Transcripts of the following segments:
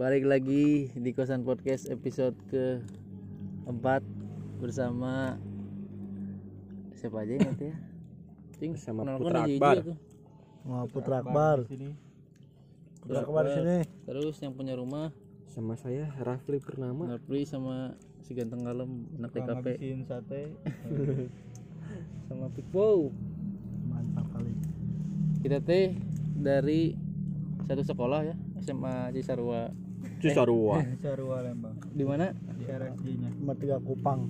balik lagi di kosan podcast episode ke 4 bersama siapa aja ya ya Cing, Sama Putra Akbar. Wah, Putra Akbar. Putra Akbar di sini. terus yang punya rumah sama saya Rafli Purnama Napri sama si ganteng kalem anak TKP sate. sama Pikpo Mantap kali. kita teh dari satu sekolah ya SMA Cisarua Cisarua Sarua Lembang. di mana Di RSJ-nya. Cuma tiga kupang.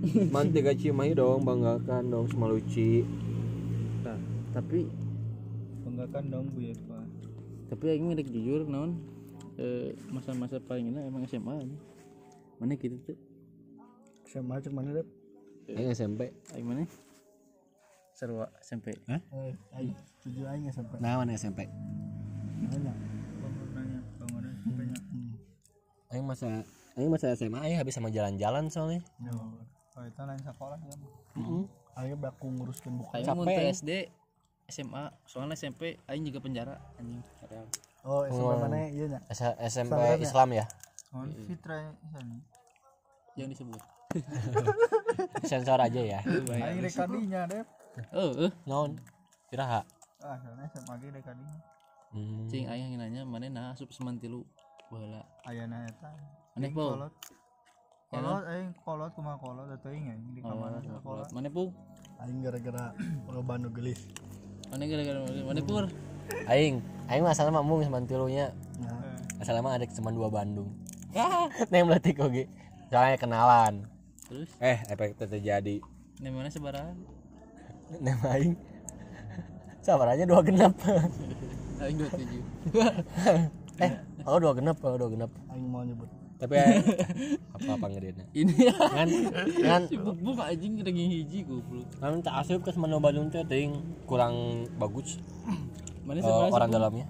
Mantiga Cimahi dong banggakan dong Semaluci nah, tapi Banggakan dong Bu Eva. tapi aing mah rek jujur naon eh, masa-masa paling enak emang SMA nya mana gitu tuh SMA cek mana deh? Aing SMP aing mana Sarua SMP Hah? Eh, ayo tujuh aing ya sampai. Nah mana SMP Nanya. Aing masa Aing masa SMA Aing habis sama jalan-jalan soalnya Oh, itu lain sekolah ya. Heeh. Aing baku nguruskan buku. aing teh SD SMA soalnya SMP aing juga penjara anjing. Oh, SMP mana iya nya? SMP Islam ya Oh, Fitra sana. yang disebut sensor aja ya Aing rekadinya deh. oh eh non kiraha Ah, soalnya SMA ge rekadinya. hmm. cing aing nanya mana nah asup semantilu baheula Ayana eta. Maneh po Kolot. Kolot aing kolot kumaha kolot? Atuh aing aing di kamar sekolah. mana pu Aing gara-gara perubahan nu gelis. mana gara-gara mana pur Aing Aing masalah mah mung semantilunya Nah, Masalah mah ada cuma dua Bandung. Neng berarti oke Soalnya kenalan. Terus? Eh efek terjadi? Ini mana sebaran Neng Aing. Sabarannya dua genap aing dua tujuh. Eh oh dua genap oh dua genap aing mau nyebut. Tapi eh, apa-apa ngedena ini. Ya Kan? Kan sibuk buk anjing lagi hiji goblok. Kan tak asup ke Semano Bandung teh ting. Kurang bagus. Mana sebaran orang dalamnya.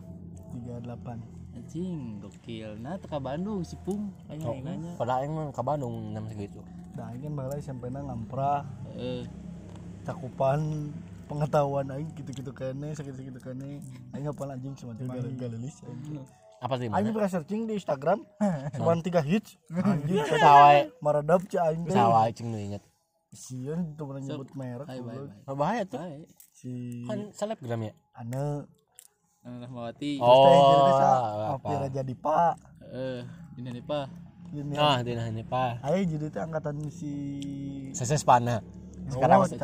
38. anjing gokil. Nah teka Bandung si pung. Aing aing nanya. Padahal Aing mah ke Bandung enam segitu Nah, aing kan baheula SMP na ngamprah eh cakupan pengetahuan aing gitu-gitu kene segitu-segitu kene. Aing hafal anjing cuma tiga. Galelis Apa sih aing pernah searching di Instagram cuma tiga hits. Anjing Pesawai maradap cek aing teh Pesawai cing nu inget. Sieun tuh pernah nyebut merek bye bye. Oh, Bahaya tuh. Si Kan selebgram ya? Ane Nah, Rahmawati. Oh apa? Raja Dipa. Eh ini nih pak ini Nah dina ini pak aing jadi teh angkatan si Seses Pana Sekarang oh, masih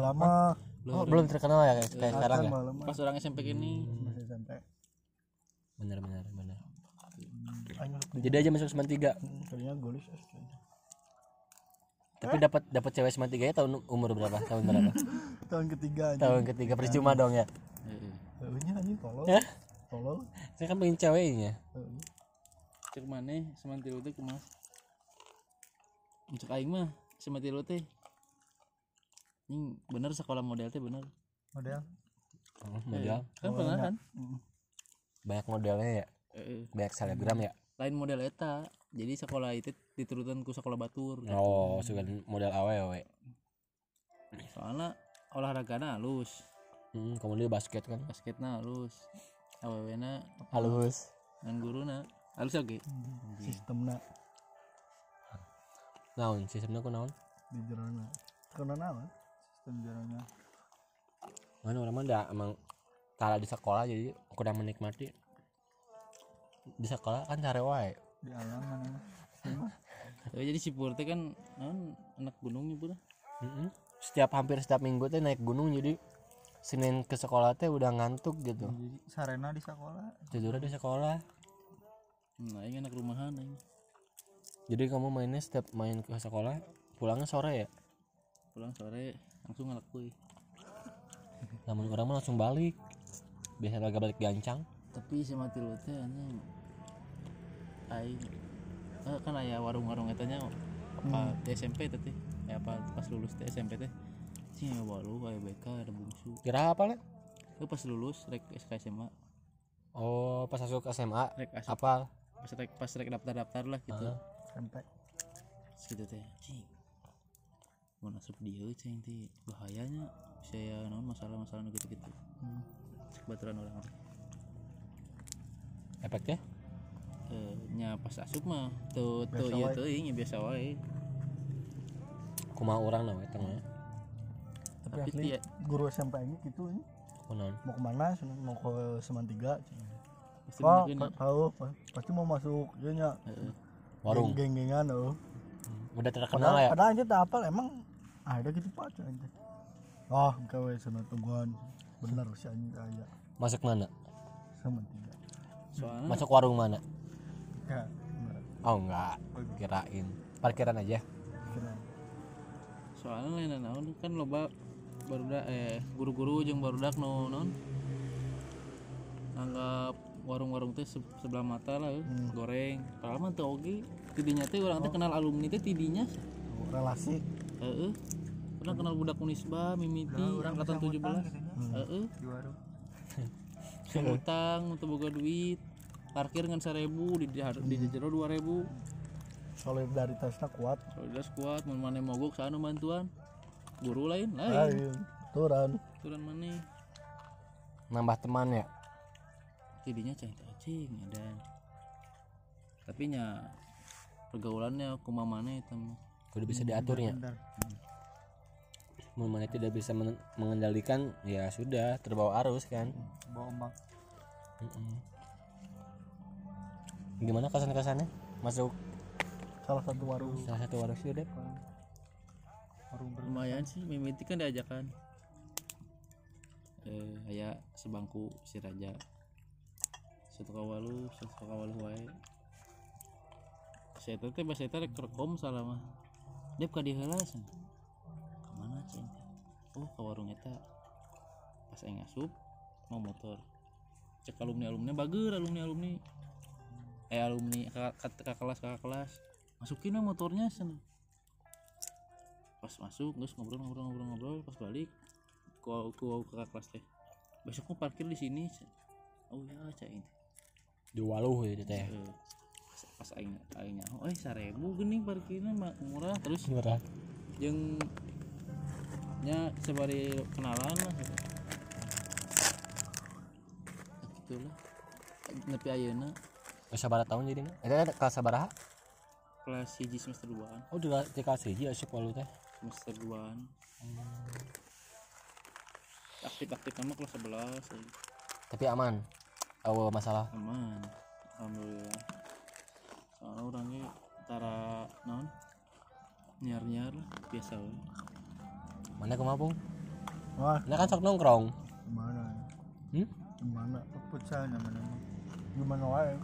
lama oh, belum terkenal ya kayak, kayak sekarang ya? Pas orang SMP gini masih SMP bener bener jadi aja masuk semen tiga. Kayaknya golis tapi dapat dapat cewek semen tiga ya tahun umur berapa? Tahun berapa? Tahun ketiga anjing. Tahun ketiga percuma dong ya. Heunya anjing tolol. Hah? tolol. Saya kan pengen ceweknya. Cek mana? Semantilu teh kumas untuk aing mah semantilu teh. Ini bener sekolah model teh bener. Model. Hmm, model. Kan pernah kan banyak modelnya ya? Eh, banyak selebgram ya? Lain model eta. Jadi sekolah itu diturutan ku sekolah batur. Oh suka model awe awe. Soalnya olahragana halus. Hmm, kemudian basket kan? Basketna halus. Awewena halus. Dan guruna. Halus oke? Sistemna. Naon? Sistemnya ku naon? Di jerona. Karena naon? Sistem jerona. Mana orang mah dah emang kalah di sekolah jadi kurang menikmati. Di sekolah kan cari wae. Di alam mana Eh, jadi si Pur teh kan non anak gunungnya pura Mm-mm. setiap hampir setiap minggu teh naik gunung jadi Senin ke sekolah teh udah ngantuk gitu. Jadi sarena di sekolah. Tidurnya di sekolah. Nah ini anak rumahan aing. jadi kamu mainnya setiap main ke sekolah pulangnya sore ya? Pulang sore langsung ngelakui namun orang mah langsung balik biasa lagi balik gancang. Tapi si mati lu teh anjing aing eh, kan aya warung-warung etanya apa di SMP teh teh ya apa pas lulus teh SMP teh. Sih ya walu aya BK ada bungsu. Kira apa lah itu pas lulus rek SK SMA oh pas masuk SMA rek asup apa? Pas rek pas rek daftar-daftar lah gitu. Ah. sampai. Gitu teh cing. Mau asup dia cing teh. Bahayanya saya naon masalah-masalah gitu gitu Hmm. Baturan orang efeknya? Eh, nya pas asup mah tuh tuh iya wae. tuh ini biasa wae. Kumaha orang eta mah? Tapi Tapi asli dia- guru SMP ini gitu ini. Kunaon mau ke mana? Mau ke Semantiga pasti pa- tahu pa- pasti mau masuk ya nya. Warung? Geng-gengan oh. udah terkenal Padahal, ya? padahal aja tak apal emang ada gitu pak aja. Wah, gawe sana tungguan. Bener sih anjing aya. masuk mana? Semantiga. soalnya masuk warung mana? Ya, bener. oh enggak. Kirain. Parkiran aja. Kira. soalnya lain naon kan loba barudak eh guru-guru jeung barudak no non anggap warung-warung teh se- sebelah mata lah eh. goreng. Padahal mah teu oge. Tidinya teh urang teh kenal alumni teh tidinya. Relasi. Heeh. Pernah kenal budak Unisba mimiti angkatan 17 heeh. Di warung. Utang untuk boga duit. Parkir ngan seribu di di, di jero dua ribu solidaritasnya kuat. solidaritas kuat mun maneh mogok sana bantuan? Guru lain lain. Lain. Turun. turun maneh. Nambah teman ya? Tidinya ceng cacing dan. Tapi nya pergaulannya kumaha maneh itu mah. kudu bisa diaturnya bentar mana tidak bisa men- mengendalikan ya sudah terbawa arus kan. Bawa ombak. Mm-mm. gimana kesan kesannya masuk Salah satu warung. salah satu warung sih warung. Lumayan sih mimiti kan diajakan. Eh aya sebangku si raja. Satu kawalu satu kawalu wae. Saya teh bahasa eta rek rekom salah mah. Dia ka diheula cing oh ka warung eta pas aing asup mau motor. Cek alumni alumni bager alumni alumni eh alumni kakak kelas kakak kelas. Masukin we motornya sana pas masuk terus ngobrol ngobrol ngobrol ngobrol. Pas balik ku ku kakak kelas teh. Besok mau parkir di sini oh ya cak ini. Di waluh ya teh. Eh, pas, pas aing aingnya oh eh sarebu gini parkirnya murah. Terus murah. jeung nya sebari kenalan lah gitu. Gitulah nepi ayeuna. Sabaraha tahun jadi na eta kelas sabaraha? Kelas hiji semester 2 oh di kelas hiji asup waluh teh. Semester 2 aktif-aktif nama kelas 11 eh. tapi aman? Awal masalah? Aman. Alhamdulillah. Soalnya orangnya antara non nyar nyar biasa we. Mana ke Mapung Wah, nah kan sok nongkrong gimana? hmm? Gimana? futsal nama-nama Gimana wae?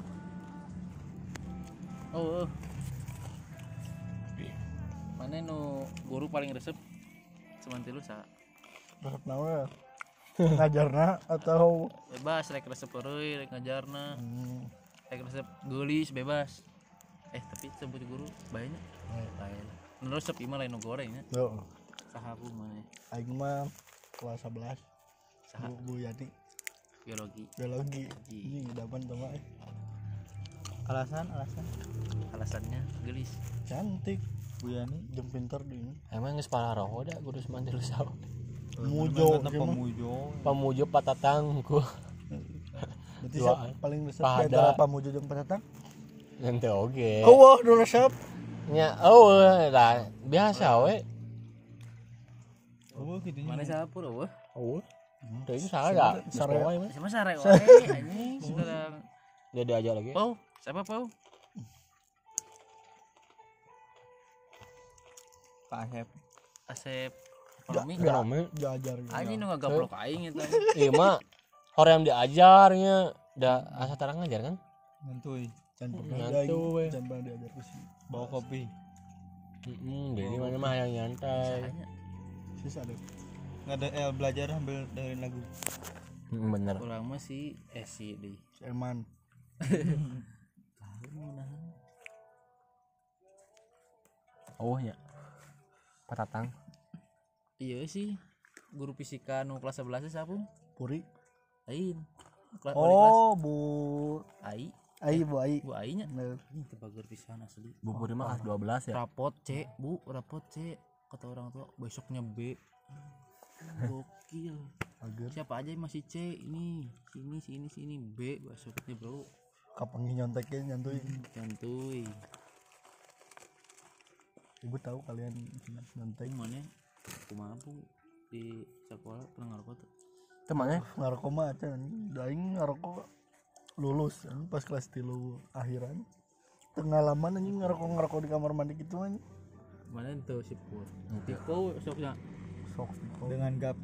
oh, oh. mana nu guru paling resep semanti lu sa Resep nawe. Ngajarna atau bebas rek resep euy rek ngajarna hmm, rek resep geulis bebas eh tapi sebut guru banyak lain nu resep imah lain nu goreng ya tuh. Sahabu mana Aing mah kelas 11 Saha. Bu, Bu Yati biologi biologi. Ini sama eh. alasan alasan alasannya gelis Cantik, Bu Yani jeung pinter di ini. emang geus pararoh da guru semanti lu saw Mujo gimana? pemujo pamujo patatangku Berarti siapa paling resep Pada. antara Pamujo jeung Patatang? nanti oge Oh, dulu resep. nya oh lah biasa we oh gitu mana oh itu salah sama wae anjing sekarang Dia diajak lagi. pau siapa pau Pak Asep asep ekonomi Ekonomi. Gitu. anjing nu ngagablok aing eta Iya mah orang yang diajarnya udah asa tarang ngajar kan? ngantuy Can we. can pernah diajar bawa kopi Hmm, jadi mana mah yang nyantai. Sis ada. nggak ada el belajar ambil dari lagu Hmm, bener. urang mah si eh si di Si Eman. Oh ya. Patatang. iya sih guru fisika nu kelas 11 siapa Puri. lain Kela- wali kelas Oh, Bu ai Ai, Bu Ai. bu ai nya Bener. ini tebagur pisan asli Bubur mah kelas 12 ya. rapot C bu rapot C kata orang tua besoknya B. Gokil. Agar. siapa aja yang masih C ini sini sini sini B besoknya bro. Kapan nyonteknya nyantuy santuy ibu tahu kalian nyontek. Mana kumaha pun di sekolah pernah ngerokok tuh. Temannya ngarokok mah aja daing ngarokok lulus pas kelas tilu akhiran. Pengalaman anjing ngarokok ngarokok di kamar mandi gitu anjing mana itu si pur. Piko soknya sok dengan gap.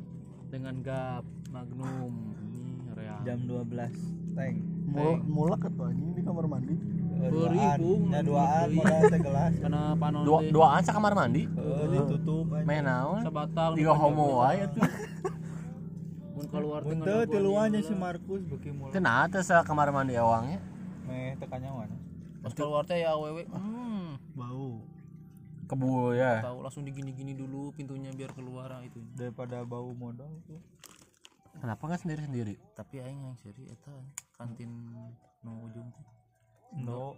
Dengan gap magnum. Ini real. Jam 12 tank. Mul mulak atau anjing di kamar mandi? Beri, duaan. ya duaan modal teh gelas karena panon dua duaan sa kamar mandi? Eh, ditutup aja main naon? Sabatal tiga homo wae tuh mun keluar Untuk ngadaguan tiluannya si. Markus beki mulai kenapa tuh sa kamar mandi awangnya? Meh tekannya mana pas keluar teh ya awewe hmm. Bau kebu ya. tahu langsung digini-gini dulu pintunya biar keluar ah, itu. Daripada bau modal tuh. Kenapa nggak sendiri sendiri tapi aing yang seri eta kantin nu ujung teh. No.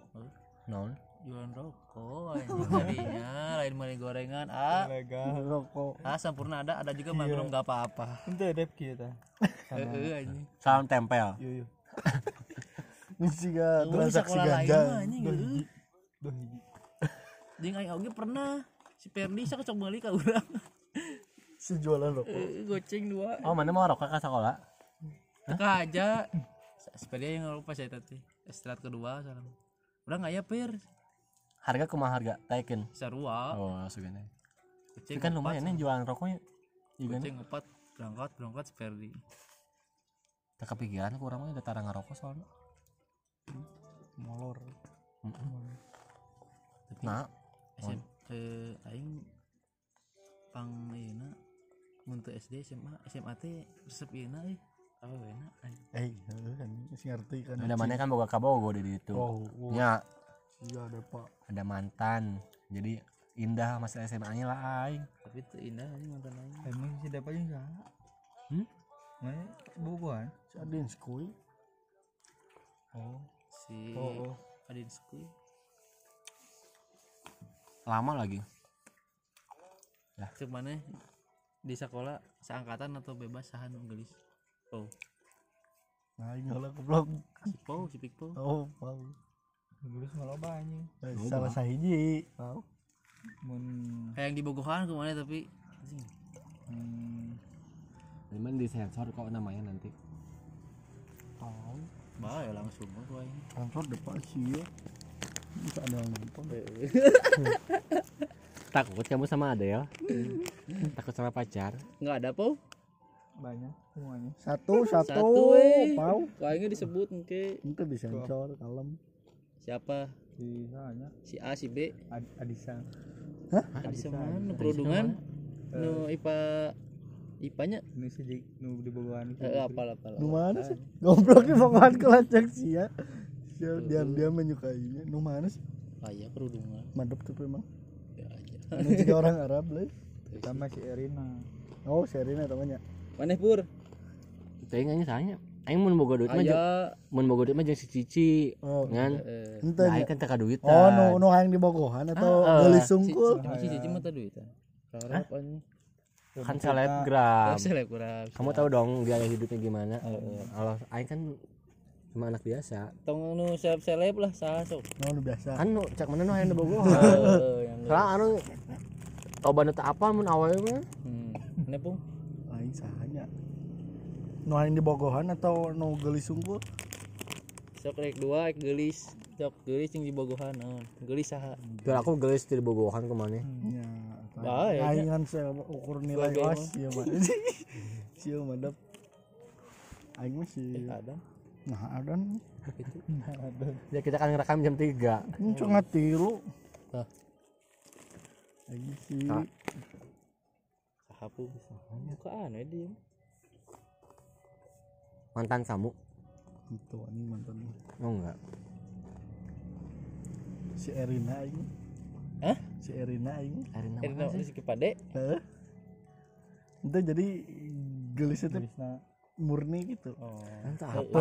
Non. Jualan rokok anjing tadinya lain mani gorengan ah. Legal rokok. Ah sempurna ada ada juga magnum gak apa-apa. Itu dep kita heeh anjing. Salam tempel. Di transaksi sekolah lain ganja mah anjing heeh duh hiji jeung aing oge pernah. Si Perdi sok cok balik ka urang? Si jualan rokok Eh, goceng dua. Oh mana mau rokok ke sekolah? Teka aja. Sepeda yang lupa saya tadi. Istirahat kedua salam udah nggak ya per harga kumaha harga? Taikin. Sarua. Oh segini. Goceng kan lumayan nih jualan rokoknya juga nih goceng empat berangkat berangkat seperdi tak kepikiran kurang mah udah tarang ngerokok soalnya. Molor. Nah SM, eh, aing pang ieu untuk SD SMA SMA teh resep ieu euy. Apa enak eh heuh, anjing si ngerti kan ada mana kan boga kabogo di situ oh, oh. Ya iya ada pak. Ada mantan. Jadi indah masa SMA nya lah aing. Tapi itu indah ini mantan aing. Emang si dapat aja enggak Hmm? mana? Bukuan si adin skui. Oh. Si oh, oh. Adin Skui lama lagi. Cek mana di sekolah seangkatan atau bebas sahan gelis? Oh nah ini lah goblok. Si Pau si Pikpo oh pau. Inggris malah banyak Eh, salah sahiji. Pau. Mun kayak yang di Bogohan ke mana tapi hmm, cuman di sensor kok namanya nanti. Pau. Bah ya langsung aku aing kantor depan sih ya ada yang nonton takut kamu sama Adel takut sama pacar? Nggak ada Pau. Banyak semuanya. Satu satu, Satu, eh. pau kayaknya disebut mungkin itu bisa sensor kalem. Siapa? Si banyak si A si B. Ad Adisa. Ada sama nu perundungan? nu IPA IPA-nya ini si di nu di Bogohan eh, apa apa nu mana sih? Goblok di bawaan kelacak sih ya dia dia, dia menyukainya. Nu mana sih? Kayak perundungan mantap tuh memang ya aja. Anu juga orang Arab lah sama si Erina. Oh Serina namanya. Mana pur? Tapi nggak tanya. Aing mau boga duit mah mun boga duit mah jeung si Cici oh. kan eh. Nah, nya Aing kan teka duit oh nu nu hayang di Bogohan atau Ah, ah. si sungkul. Si cici mah Harap anjing. Kan selebgram. Oh, selebgram. kamu tahu dong biaya hidupnya gimana. Kalau Aing kan cuma anak biasa Tong nu seleb seleb lah saha sok. nu nu biasa kan nu cak mana nu hayang di Bogor Heeh, yang Soalnya anu Toba teu apa mun awalnya mah Hmm. Ini pun lain sahanya nu hayang di Bogohan atau nu gelis sungkul sok rek dua rek gelis. Sok gelis yang di Bogohan. Oh, gelis saha? Biar aku gelis di Bogohan ke mana ya Baik, ya. aing kan saya ukur nilai os ya mah sih madep aing mah sih Eh, ada. nah ada nih ya kita kan ngerekam jam 3 ini cuma tilu Tah. aing sih Tah. Saha pun. Muka aneh dia. mantan kamu itu ini mantan oh enggak si Erina aing Hah? si Erina aing Erina Eh, sih si Kepade. Heeh. itu jadi gelis itu Gelisna murni gitu. Oh. entah apa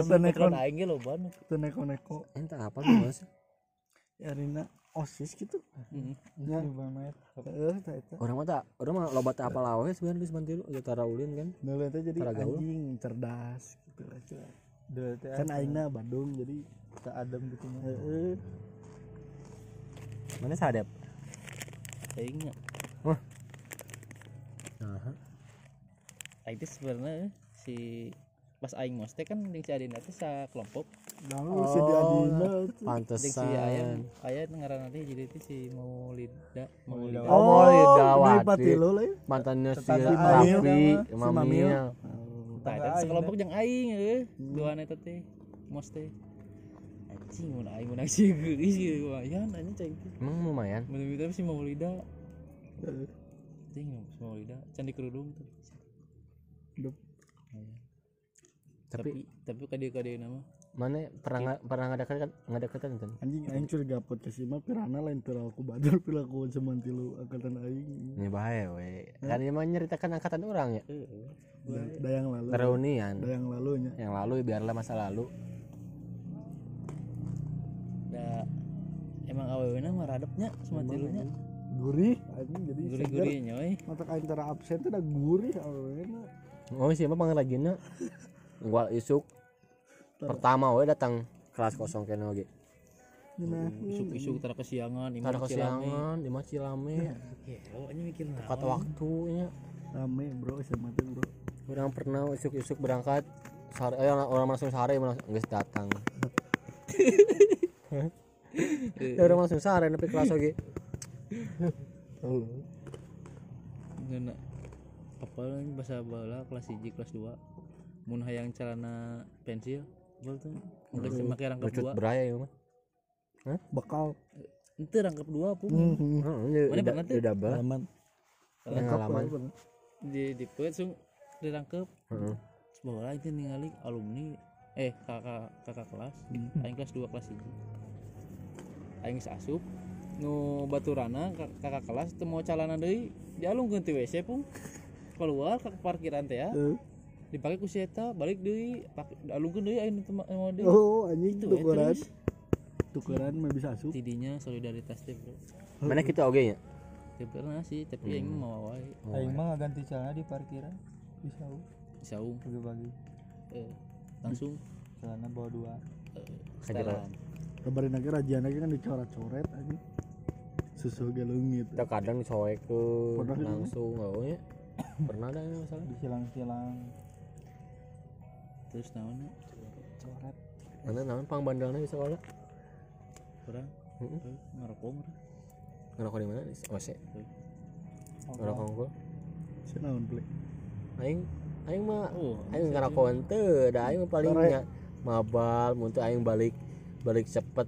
ge loba nu. itu neko-neko. Entah apa tuh mas Erina osis gitu. Heeh. ya eta orang mah tak orang mah loba teu apa lawe sebenarnya di Semantilu ya tara ulin kan. Nah, itu jadi anjing cerdas gitu teh kan aingna Bandung jadi tak adem gitu heeh. Mana sadap aing nya. Nah aing teh sebenarnya si pas aing mos teh kan jeung si Adina teh sa kelompok. Lalu si di Adina tuh. jeung si pantesan aya aya ngaranna teh jadi teh si Maulida Maulida. Oh, Maulida Wati. Ya. mantannya si Raffi Mamil. Si. Tah, eta teh sekelompok jeung aing euy duaan eta teh mos teh. Anjing mun aing mun sih geus ieu lumayan anjing cai teh. Emang lumayan? Mun tapi si Maulida. Anjing si Maulida. Can di kerudung tuh Dup. Tapi tapi tapi kade kade nama? Mana pernah nggak pernah ngadakan kan? Ngadakan kan? Anjing aing curiga podcast mah pirana lain perilaku badar perilaku zaman tilu angkatan aing. Ini bahaya we. Kan ini mah nyeritakan angkatan orang ya? Heeh Da- dayang lalu. Reunian. Dayang lalunya. Yang lalu biarlah masa lalu. Da emang awewe na mah radepnya sama tilunya gurih anjing jadi seger gurih-gurih nyoy. Mata kain tara absen tuh udah gurih awalnya oh siapa pengrajinnya gua isuk. Pertama we datang kelas kosong kene oge. Isuk-isuk tara kesiangan imah kesiangan di mah Cilame. Ya oh mikir tepat waktunya. Rame bro SMA tuh bro. Orang pernah isuk-isuk berangkat sore eh, orang, orang langsung sore langsung nggak datang. Ya orang langsung sore nepi kelas oge. Oh Ngeuna apa lagi bahasa bala kelas 1 kelas 2 mun hayang celana pensil bal tuh geus make rangkap lucut 2 beraya ya mah bakal henteu rangkap 2 pun hmm. Heeh, Mana udah pernah tuh? udah bah halaman pengalaman. Di di langsung dirangkep Heeh. bahwa itu ningali alumni eh kakak kakak kelas. Aing kelas 2 kelas 1 aing asup nu baturana ka- kakak kelas teu mau calana deui dialungkeun ti WC pung. Keluar ke parkiran teh ya dipake ku si eta balik deui pake alungkeun deui aing mau deui. Oh anjing Itu, eh, tukeran. tukeran mah bisa asup. Tidinya solidaritas teh bro. Mana kita oge nya teu pernah sih tapi aing mau wae. Aing mah ganti celana di parkiran. Bisa saung. Bagi-bagi. eh, langsung. Celana bawa dua. eh, setelan. Kabarin lagi rajian lagi kan dicoret-coret anjing. Susu ge leungit. Kita kadang dicoek ke langsung oh ya pernah ada yang masalah. Disilang-silang. Terus naon Coret. mana namanya pang bandalnya di sekolah? Orang? Heeh. eh, ngerokok ngerokok di mana? Di OC Oh, ngerokok unggul si naon play aing aing mah oh aing ngerokok teu da aing paling mabal mun teu aing balik balik cepet.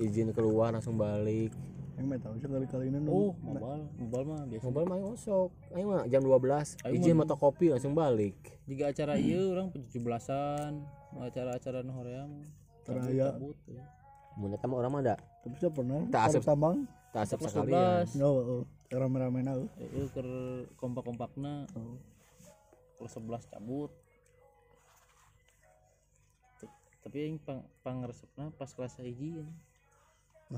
Izin keluar langsung balik yang mah tahu sekali-kali ini oh mobile. Mobile mah biasa. Mobil mah osok aing mah jam 12 Aing izin mah- fotokopi langsung balik. Jika acara iya orang 17-an acara-acara nu hoream. Teraya. cabut ya. mun eta mah urang mah da tapi saya pernah? Tak asup. tambang? tak asap Kelas sekalian 12 nggak oh rame-rame nah Heeh, keur kompak-kompakna. Oh. kelas 11 cabut. Tapi yang pang pangresepna pas kelas 1 ya.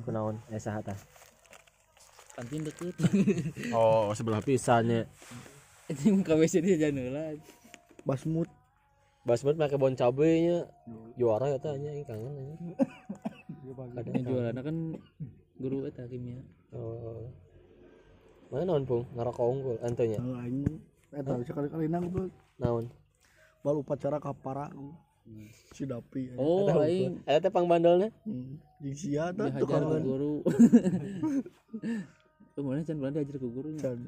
Kunaon eh saha tah kantin deket. Oh sebelah. Pisannya itu yang KWC dia jangan heula basmut. Basmut make bon cabe nya juara ya tanya aing kangen anya kadang jualan kan guru eta kimia. Oh. Mana naon pung? Ngerokok unggul antunya? Oh aing eh tahu sekali-kali nang tuh naon? Bal upacara kapara si dapi oh Eta aing unggul. eta teh pang bandalnya hmm. jeung sia tah tukang guru. Ke mana can Belanda dihajar ku gurunya? Can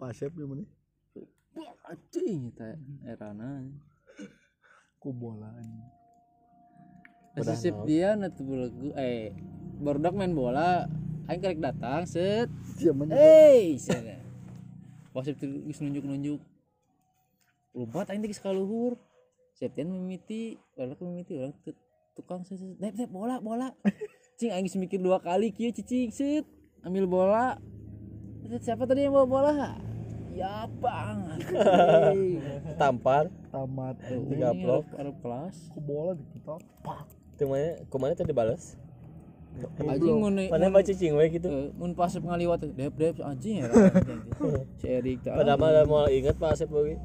pasep ya mana? Anjing eta erana. Ku bola anjing. Nasi sip dia na tuh belegu eh barudak main bola aing karek datang set. Sia mah eh sana tuh geus nunjuk-nunjuk. Lompat aing teh geus kaluhur Septian mimiti barudak mimiti orang tukang set set. Bola bola. Cing aing geus mikir dua kali kieu cicing set. Ambil bola. Set, siapa tadi yang bawa bola? Ya bang. Tampar. Tamat. Tiga blok. Arab kelas. Ku bola di kita pak. Teu mana kumana teh dibales anjing mun mana baca cing we gitu? Eh, mun pas ngaliwat dep dep anjing ya. Si Erik teh pada mah mau inget pas asep oge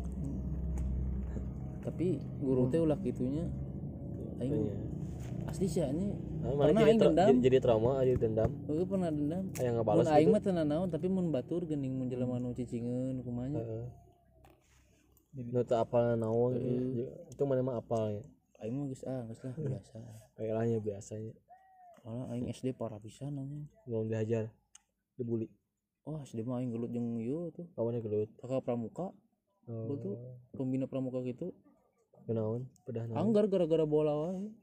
tapi guru teh ulah gitunya aing Iya. asli sih ini Nah, Pernah aing dendam. jadi, jadi trauma aja dendam. Heeh pernah dendam. Aya nggak mun balas aing mah tenan naon tapi mun batur geuning mun jelema nu cicingeun kumaha. Heeh. nu teu apal naon itu mana mah apal ya? Aing mah geus ah geus lah biasa. Kayak lahnya biasanya. Soalnya aing SD parah pisan anjing. Belum dihajar dibully. Wah SD mah aing gelut jeung ieu tuh. Kawannya gelut. Kakak pramuka. Oh, Betul. pembina pramuka gitu kenaon pedah naon? Anggar gara-gara bola wae.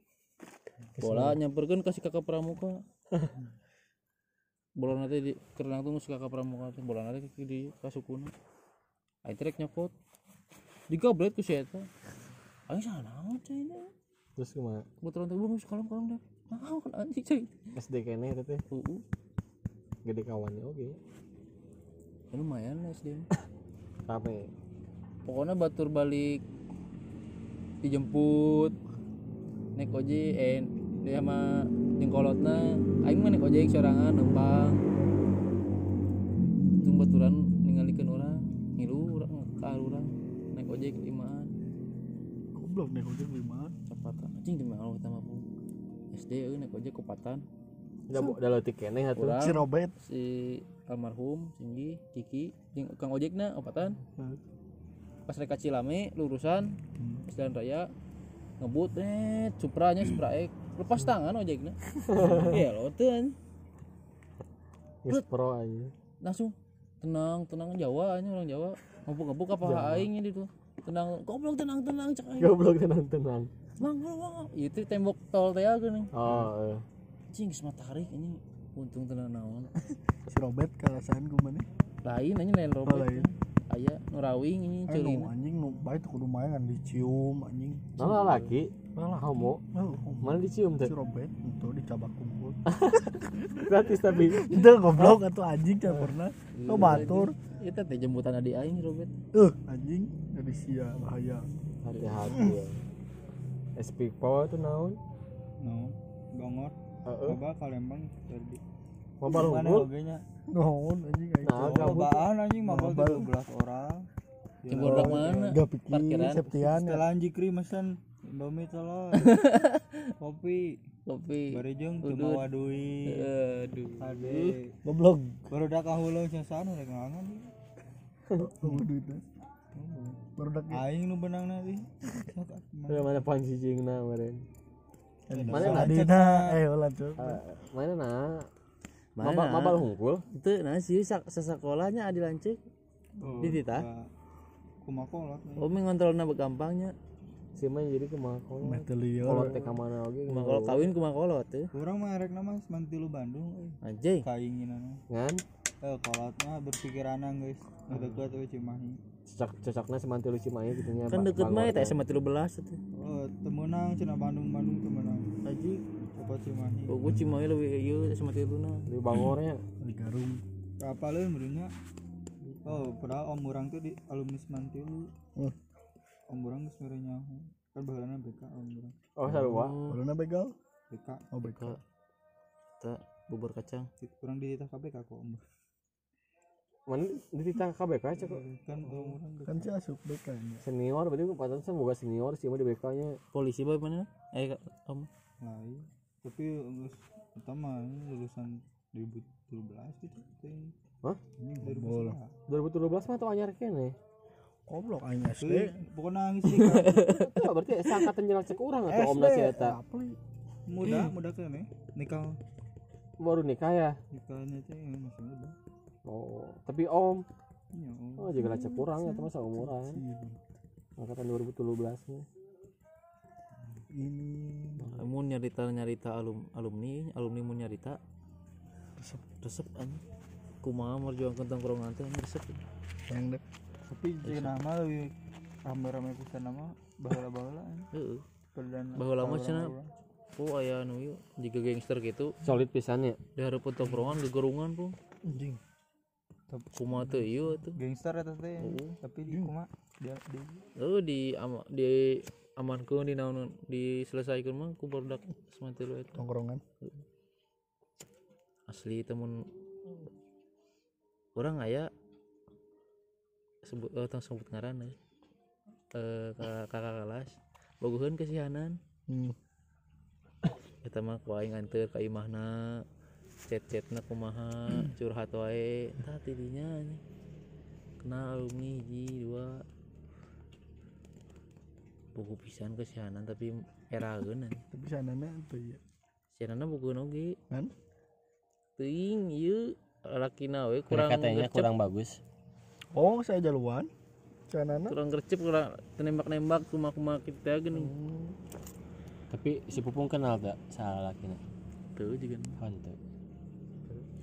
Bola nyamperkeun kasih kakak pramuka. Bola nanti di kerenang tuh si kakak pramuka teh bola nanti di kasukuna aing trek nyokot. Digabret ku si eta. Aing sana naon cai terus kumaha? Kebetulan tuh belum sekolah kalem deh. Naon anjing cai? SD kene teh. Uh gede kawannya oke. Lumayan lah SD rame. Pokoknya batur balik dijemput. Naik ojek eh dia sama jengkolotna. Aing mah naik ojek sorangan numpang itu baturan ningalikeun orang ngilu urang ka urang. Naik ojek limaan. Goblok nih ojek lima cepatan. Anjing di mana kita mah pun SD euy naik ojek kupatan udah udah letik kene atuh urang si Robert. si almarhum Singgi Kiki jeung Kang Ojekna opatan pas mereka Cilame lurusan pas jalan raya ngebut net Supranya Supra X. Lepas tangan ojeknya iya lo tuh pro aja. Langsung tenang tenang Jawa aja orang Jawa. Ngebuk ngebuk apa aing ini tuh tenang goblok tenang tenang cek aing goblok tenang tenang. Mang mang mang itu tembok tol teh geuning oh eh. cing geus tarik ini untung tenang naon. Si Robert kalasan kumane lain aja lain oh robot lain aya nurawing ini ceulina anjing nu baik tuh kudu main kan dicium anjing. Nah, laki homo? Oh, mana dicium si teh Robert itu dicabak kumpul. Gratis tapi. Itu goblok atau anjing can pernah. Oh batur itu teh jemputan adik aing robot eh anjing dari sia bahaya. Hati-hati ya. SP power tuh naon? No gongor Heeh. coba kalembang unggul hogenya naon anjing aing Nah, cobaan anjing mabal Mabal. 13 orang. Bodak mana? Gak pikir Parkiran. Septian. Ya. setelah jikri mesen Indomie telur. Kopi. Kopi. Barejeng teu mawa duit aduh. Ade. Goblok. Baru dah kahulung casan udah ngangan oh duitnya baru dak aing nu benang nanti udah mana panci cingna kemarin? Mana Mana? Adina eh lanjut Eh, mana nah Mana? mabal mabal unggul itu nah sih sak sesakolahnya adi lancik. Di tita. Kumakolot. Oh mengontrolna gampangnya? Si mah jadi ke mana kolot Metelior. Kolot teh kamana oge? Kalau kawin ke makolot tuh kurang mah erek nama mantilu Bandung euy anjing. Kainginan ngan? Eh kolot mah berpikiranan guys. Udah deket euy Cimahi. Cocok cocoknya semanti lu cimahi gitu nya kan deket mah teh sama tilu belas tuh oh temenang cina Bandung Bandung temenang. Anjing coba Cimahi oh gue cuma lebih iya sama tilu na di bangornya. Di Garung kapalnya menurutnya oh padahal om orang tuh di alumni Semantilu Hmm. om orang geus mere nyaho. Kan baheulana BK om orang oh sarua Balona begal BK? Oh begal tak bubur kacang. Kurang di ditah KBK kok om. Mana di titah KBK cek kan om orang kan si asup begal nya senior berarti pantesan boga senior sih mah di BK nya polisi boy mana eh om. Lain tapi geus utama lulusan 2017 gitu teh Hah? ini 2017 2017 mah tuh anyar kene goblok Teuing, SD pokoknya nangis sih kan berarti seangkatan jalan cek urang atau om nasi eta? muda muda kan nih nikah. Baru nikah ya? Nikahnya teh masih muda. Oh tapi om. Iya om. Oh juga cek urang ya masa umuran. Angkatan 2017 nya ini. Mau nyarita nyarita alum alumni alumni mau nyarita. Resep. Resep anjing kumaha merjuangkan tongkrongan teh resep. Yang dek tapi cina mah lebih rame-rame pisan nama baheula-baheula heeh. Perdana baheula mah cenah oh aya anu ieu jika gangster gitu solid pisan ya? Di harapan tongkrongan gegerungan pun. Anjing. Kumaha teh ieu atuh? Gangster eta teh tapi di kuma dia di Oh di ama, di amankeun di naon diselesaikeun mah ku barudak semantilu eta. tongkrongan. Asli temun orang aya sebut oh, tong sebut ngaran eh Eh, ka- kakak kelas bogoheun kesihanan. Hmm. kita mah ku aing anteur ka imahna chat-chatna kumaha curhat wae. Tah tidinya kenal alumni hiji dua buku pisan kesianan tapi erageun anjing. tapi sanana tuh ya sianana buku oge. Kan? Teuing ieu lalakina we kurang katanya gercep, kurang bagus. Oh saya jaluan. Sanana kurang gercep kurang nembak-nembak kumaha-kumaha kita gini Hmm. tapi si pupung kenal tak salah laki tuh juga. Hantu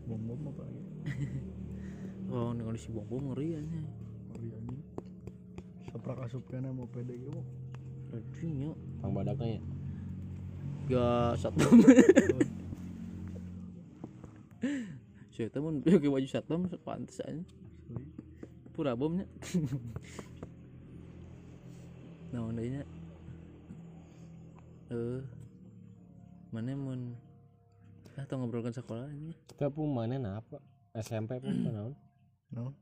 bom bom apa lagi? Oh nih si bom bom ngeri aja iya ini saprak asupnya mau pede anjing yuk bang badaknya ya? Ya satu. Saya temen pakai baju satpam pantas aja. Pura bomnya. Nah ondanya eh mana mun? Ah tau ngobrolkan sekolah ini. Kita pun mana apa SMP pun kenaun no.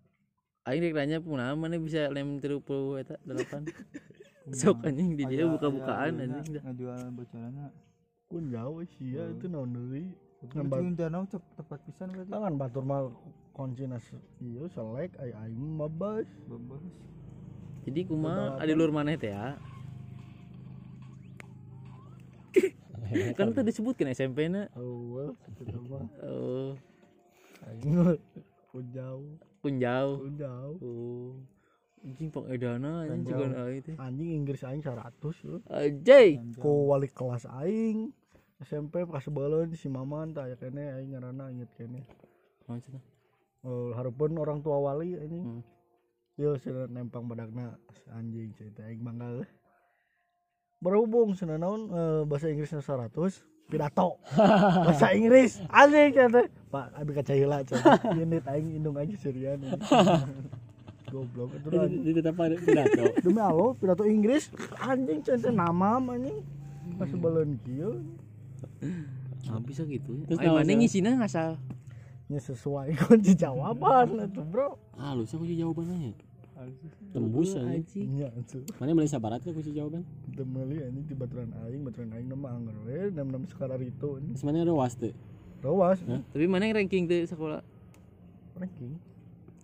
Aing rek nanya punaha mana bisa lem tiru puluh eta delapan sok anjing di dia buka-bukaan anjing dah. ngajual bocorannya. Kun jauh sih ya itu naon deui? Kan danau tepat pisan berarti. Tangan batur mal kunci nas iya selek ai ai mabas bebas jadi kuma ada luar mana teh ya? Kan tadi disebutkan SMP na. Mah. Oh. Jauh. Kunjau kun jauh. Oh anjing pengedana anjing juga itu anjing Inggris aing 100 ya. ajay. Ku wali kelas aing SMP pas sebelum si maman tanya kene aing ngaranna inget kene. Maksudnya oh, harupun orang tua wali Hmm. anjing yo sudah nempang badakna anjing cerita aing bangga berhubung sana naon eh, bahasa Inggrisnya 100 pidato. Bahasa Inggris anjing kata Pak abi kaca heula cenah unit aing indung aja serian goblok itu lah tetap ada pidato. Demi Allah pidato Inggris. Anjing cenah nama anjing. Pas sebelum kieu. Ah bisa gitu Terus Aing naon, mana Sal? ngisinya ngasal nya sesuai kunci jawaban atuh bro. Ah lu sih kunci jawabannya tembus aja. Anjing. Mana Malaysia Barat kan kunci jawaban? Teu meuli anjing di baturan aing baturan aing nama anggar we nam nam sekarang itu sebenarnya ada was tuh? Rawas tapi mana yang ranking tuh sekolah? Ranking?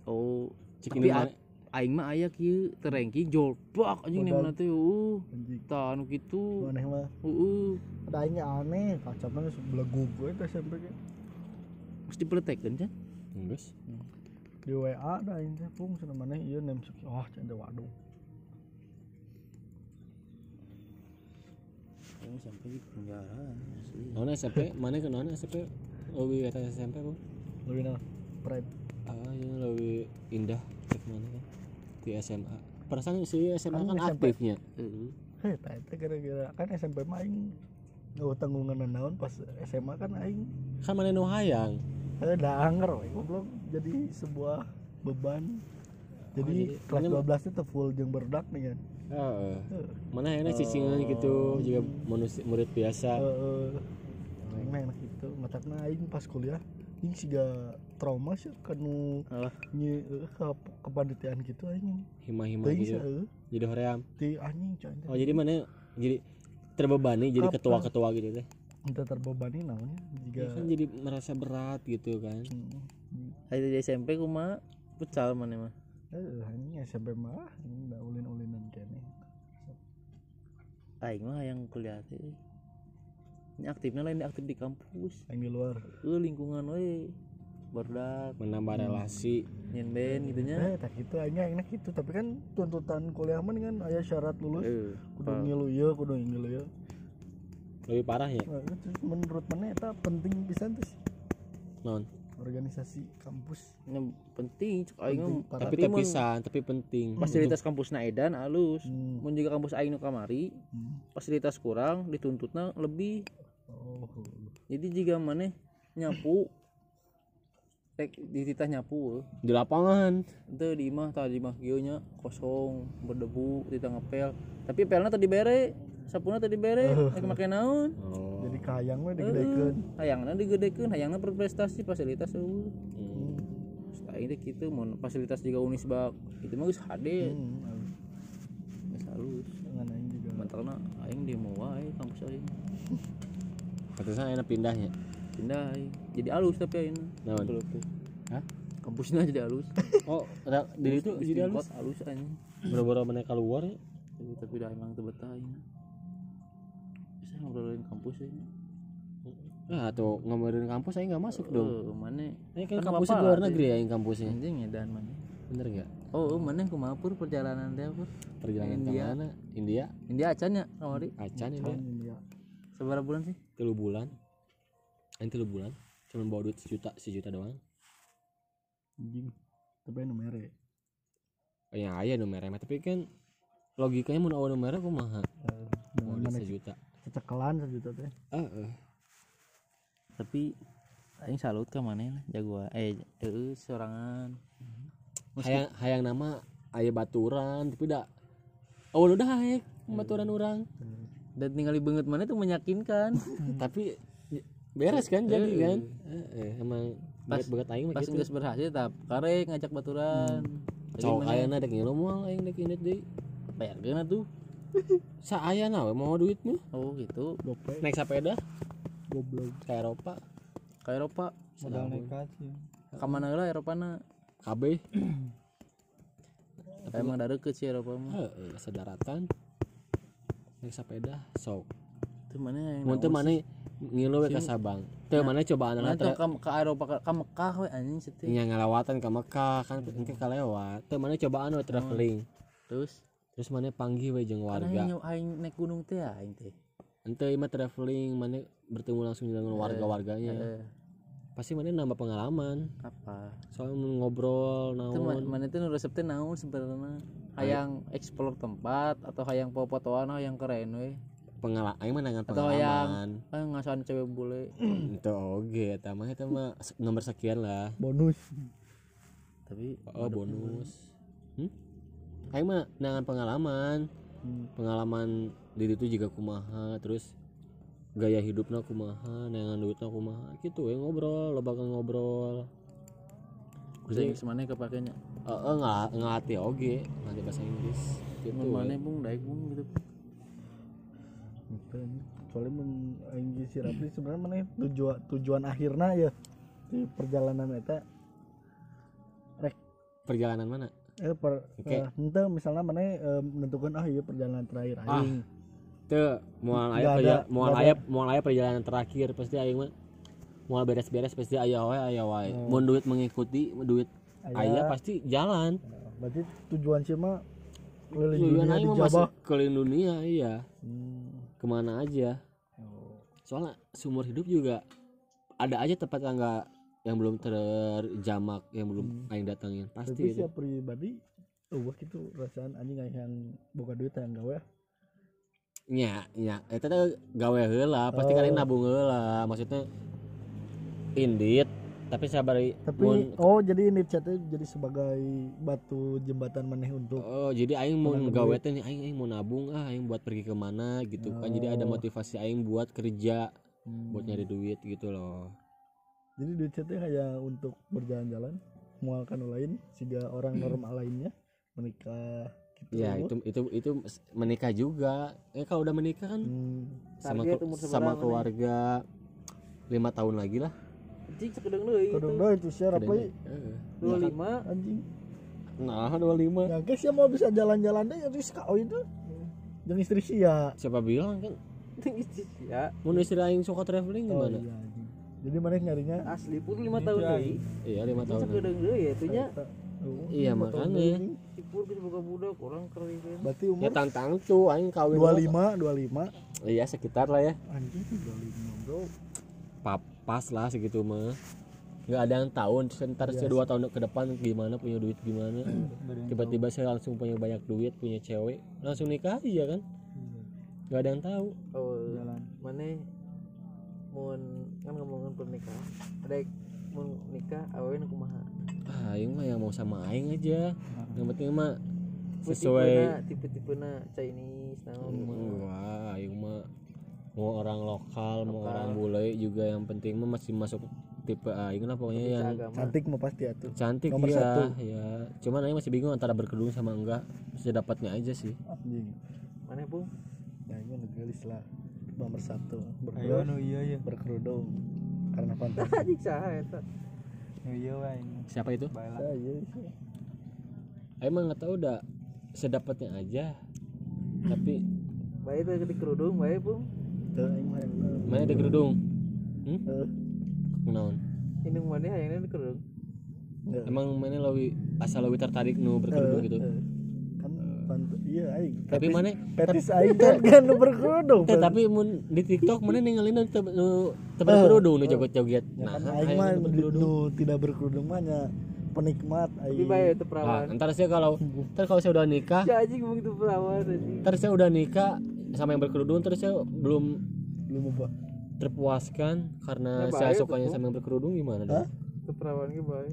Oh Tapi aing mah aya kieu teu ranking jolbak anjing nemna teh uh. Tah anu kitu. Aneh mah. Heeh. Ada aingnya aneh kacapnya sebelah gue itu SMP ke mesti dipeletekeun can. Enggak. di WA ada aing teh pung sana mana iya nem seki oh canda waduh Oh, sampai di penjara asli. Nona SMP, mana ke nona SMP? Lebih atas SMP bu? lebih nah pride Ah, ya lebih indah cek mana kan? Di SMA. Perasaan si SMA Kan kan SMP. aktifnya. Heeh. heh tak itu gara-gara kan SMP aing nggak tanggungan naon pas SMA kan aing Kan mana nu hayang? eh dah anger we goblok jadi sebuah beban jadi jadi kelas mana 12 itu full jeung berdak nih kan Heeh. Heeh. Mana yang cicingan gitu juga manusia murid biasa. Heeh. aing mah enak gitu matakna aing pas kuliah ini siga trauma sih kanu Alah. nye eh, ke kepanitiaan gitu anjing Hima-hima gitu. gitu. Jadi hoream. di anjing coy Oh, jadi mana jadi terbebani jadi ketua-ketua gitu teh. kita terbebani namanya jika Ya kan jadi merasa berat gitu kan. Hmm. Ayo di SMP kumaha pucal mana mah. eh anjing SMP mah anjing udah ulin-ulinan kene Aing mah yang kuliah teh. Ini aktifnya lain aktif di kampus. yang di luar Eh lingkungan we. Berdak, Menambah relasi. nyen band gitu nya. eh tak gitu aja enak gitu tapi kan tuntutan kuliah mah kan aya syarat lulus Eh, kudu ngilu ya kudu ngilu ya Lebih parah ya. nah, itu menurut mana eta penting pisan tuh Non. organisasi kampus Ini penting cek aing mah. Penting. Tapi terpisah, tapi penting. fasilitas kampus na edan alus. Hmm. Mun juga kampus aing nu kamari, Hmm. fasilitas kurang dituntutna lebih. oh Jadi jika mana nyapu rek di titah nyapu Di lapangan. itu di imah tadi imah kieu nya kosong berdebu titah ngepel. Tapi pelna tadi bere sapuna tadi bere rek make naon? Oh. jadi kayang we digedekeun. Hayangna digedekeun hayangna berprestasi fasilitas eueuh. Hmm. Aing teh kitu mun fasilitas juga Unisbak. Itu mah geus hade. Hmm. geus halus. Dengan aing juga. Mentalna aing di mau wae kampus aing. Pantesan enak pindahnya. Pindah aing. jadi halus tapi aing Naon? Hah? kampusnya jadi halus Oh, ada di itu jadi halus. Halus aing Boro-boro mana keluar ya. Tapi- tapi dah emang tuh betah aing bisa ngobrolin kampus ya Nah, tuh ngomongin kampus saya nggak masuk dong. oh mana Ini kan Kan kampusnya apa luar negeri ya yang kampusnya. anjing edan mana Bener gak? oh mana kumaha pur perjalanan teh pur Perjalanan ke India. mana? India, India acan ya kamari Acan India. India seberapa bulan sih Tilu bulan. Ini tilu bulan. Cuman bawa duit sejuta, sejuta doang. anjing tapi anu mere Oh, yang ayah nomornya mah. tapi kan logikanya mau awal kok mahal. Bawa duit mana sejuta. cecekelan sejuta teh Ah, eh. tapi aing salut ke mana jagoan eh eh sorangan hayang hayang nama ayah baturan tapi dah awal udah hayek baturan orang dan tinggal banget mana tuh meyakinkan tapi beres kan jadi kan? Eh, eh, emang Pas- berat aing mah pas gitu. berhasil tap karek ngajak baturan. Jadi cowok mana? ayana dek ngilu moal aing dek init deui. Bayar gana tuh. Sa aya nawe mau duit mah? Oh gitu. Naik sepeda goblok. Ke Eropa. Ke Eropa. Modal nekat sih. Ke mana lah Eropa na? KB emang dari ke sih Eropa mah. Heeh sedaratan naik sepeda sok. Itu mana yang mana ngilu we ka Sabang. Teu mana cobaan mana lah tuh ke, ke Eropa ke, Mekah we anjing sih nya ngalawatan ke Mekah kan engke kalewat teu mana cobaan we traveling terus? Terus mana panggil we jeung karena warga. Yang aing naik gunung teh aing teh. Ente mah traveling mana bertemu langsung dengan warga-warganya. eh, pasti mana nambah pengalaman. Apa? Soal ngobrol naon. mana itu nu resep teh naon sebenarnya? Hayang explore tempat atau hayang foto-fotoan hayang keren we pengalaman aing mah nangan Atau yang- pengalaman. ah ngasahan cewek bule. Itu oge eta mah eta mah nomor sekian lah. Bonus. Tapi oh bonus. Hmm? aing mah nangan pengalaman. Pengalaman diri itu juga kumaha terus gaya hidupnya kumaha nangan duitnya kumaha gitu we ngobrol lo bakal ngobrol Inggris mana kepakainya? Eh, eh, nggak ngerti oge nanti bahasa Inggris gitu mana bung? Daik bung gitu. Soalnya mun aing si Rapli sebenarnya mana tujuan tujuan akhirnya ya di perjalanan eta perjalanan mana eh per Oke. eh, henteu misalnya mana eh, menentukan ah iya perjalanan terakhir Ah, aing Tuh, mual Nggak aya mual nggak aya mual aya perjalanan terakhir pasti aing mah mual beres-beres pasti aya wae aya wae. Mun duit mengikuti duit aya pasti jalan. Berarti tujuan sih mah keliling dunia aing di Jawa keliling dunia iya. Hmm. Ke mana aja. Oh. Soalnya seumur hidup juga ada aja tempat yang enggak yang belum terjamak yang belum aing datangin tapi pasti itu. siap pribadi oh gitu rasaan anjing yang boga duit yang gawe nya nya eta teh gawe heula pasti kan aing nabung heula maksudnya indit tapi sabari tapi mun- oh jadi ini chatnya jadi sebagai batu jembatan maneh untuk Oh, jadi aing mau gawe teh nih aing aing mau nabung ah aing buat pergi ke mana gitu kan. Jadi ada motivasi aing buat kerja, Hmm. buat nyari duit gitu loh. jadi duit chatnya kayak untuk berjalan-jalan mualkan lain sehingga orang normal lainnya menikah gitu Ya, itu itu itu menikah juga. Eh kalau udah menikah kan Hmm. sama sama keluarga lima tahun lagi lah. Anjing sekedeng deui Kadang dah itu siapa apa Heeh. 25 anjing Nah, 25. ya guys ya mau bisa jalan-jalan deh ya Rizka oh itu jangan istri sih ya Siapa bilang kan ya mau istri aing suka traveling oh, gimana? iya, anjing. jadi mana nyarinya asli pur 5 tahun deui Iya, lima tahun. sekedeng deui ya itunya Oh, Iya, lima tahun makanya. anjing. si pur geus boga budak orang keren berarti Ya umur tantang tuh aing kawin. 25 25 Iya, sekitar lah ya. anjing 25 bro Pa- Pas lah segitu mah. nggak ada yang tahu ntar saya dua tahun ke depan gimana punya duit gimana. Tiba-tiba saya langsung punya banyak duit punya cewek langsung nikah aja kan. Nggak ada yang tahu. Oh jalan. mana? Mun kan ngomongin pernikahan. Ada mun nikah awewe nu kumaha? Ah aing mah yang mau sama aing aja. Yang penting mah sesuai. tipe-tipena Chinese naon kumaha wah aing mah mau orang lokal mau orang bule juga yang penting mah masih masuk tipe aing lah pokoknya yang agama. Cantik mah pasti atuh. Cantik Nomor ya satu. ya cuman aing masih bingung antara berkerudung sama enggak. Bisa dapatnya aja sih. Anjing. Mana pun ya ini gelis lah. Nomor satu. Ayo berdua nu iya ya berkerudung. Karena fantasi anjing saha eta? Nu iya wae siapa itu? Baiklah Ah, iya emang nggak tahu udah sedapatnya aja. Tapi bae teh di kerudung bae pung Yang mana ada kerudung? Hmm? Kunaon? ini mana hayangnya di kerudung. Emang mana lawi asal lawi tertarik nu berkerudung Eh, gitu? eh. kan iya aing. Tapi mana? petis aing kan kan nu berkerudung eh, tapi mun di TikTok mana ninggalin nu teu teu berkerudung nu joget-joget ya nah kan aing mah nu tidak berkerudung mah nya penikmat tapi aing. bae itu Nah, perawan ntar saya kalau ntar kalau saya udah nikah si anjing ngomong itu perawan anjing. ntar saya udah nikah sama yang berkerudung terus saya belum belum apa? terpuaskan karena Ya, saya baik, sukanya sama yang berkerudung gimana dong? itu perawan ge bae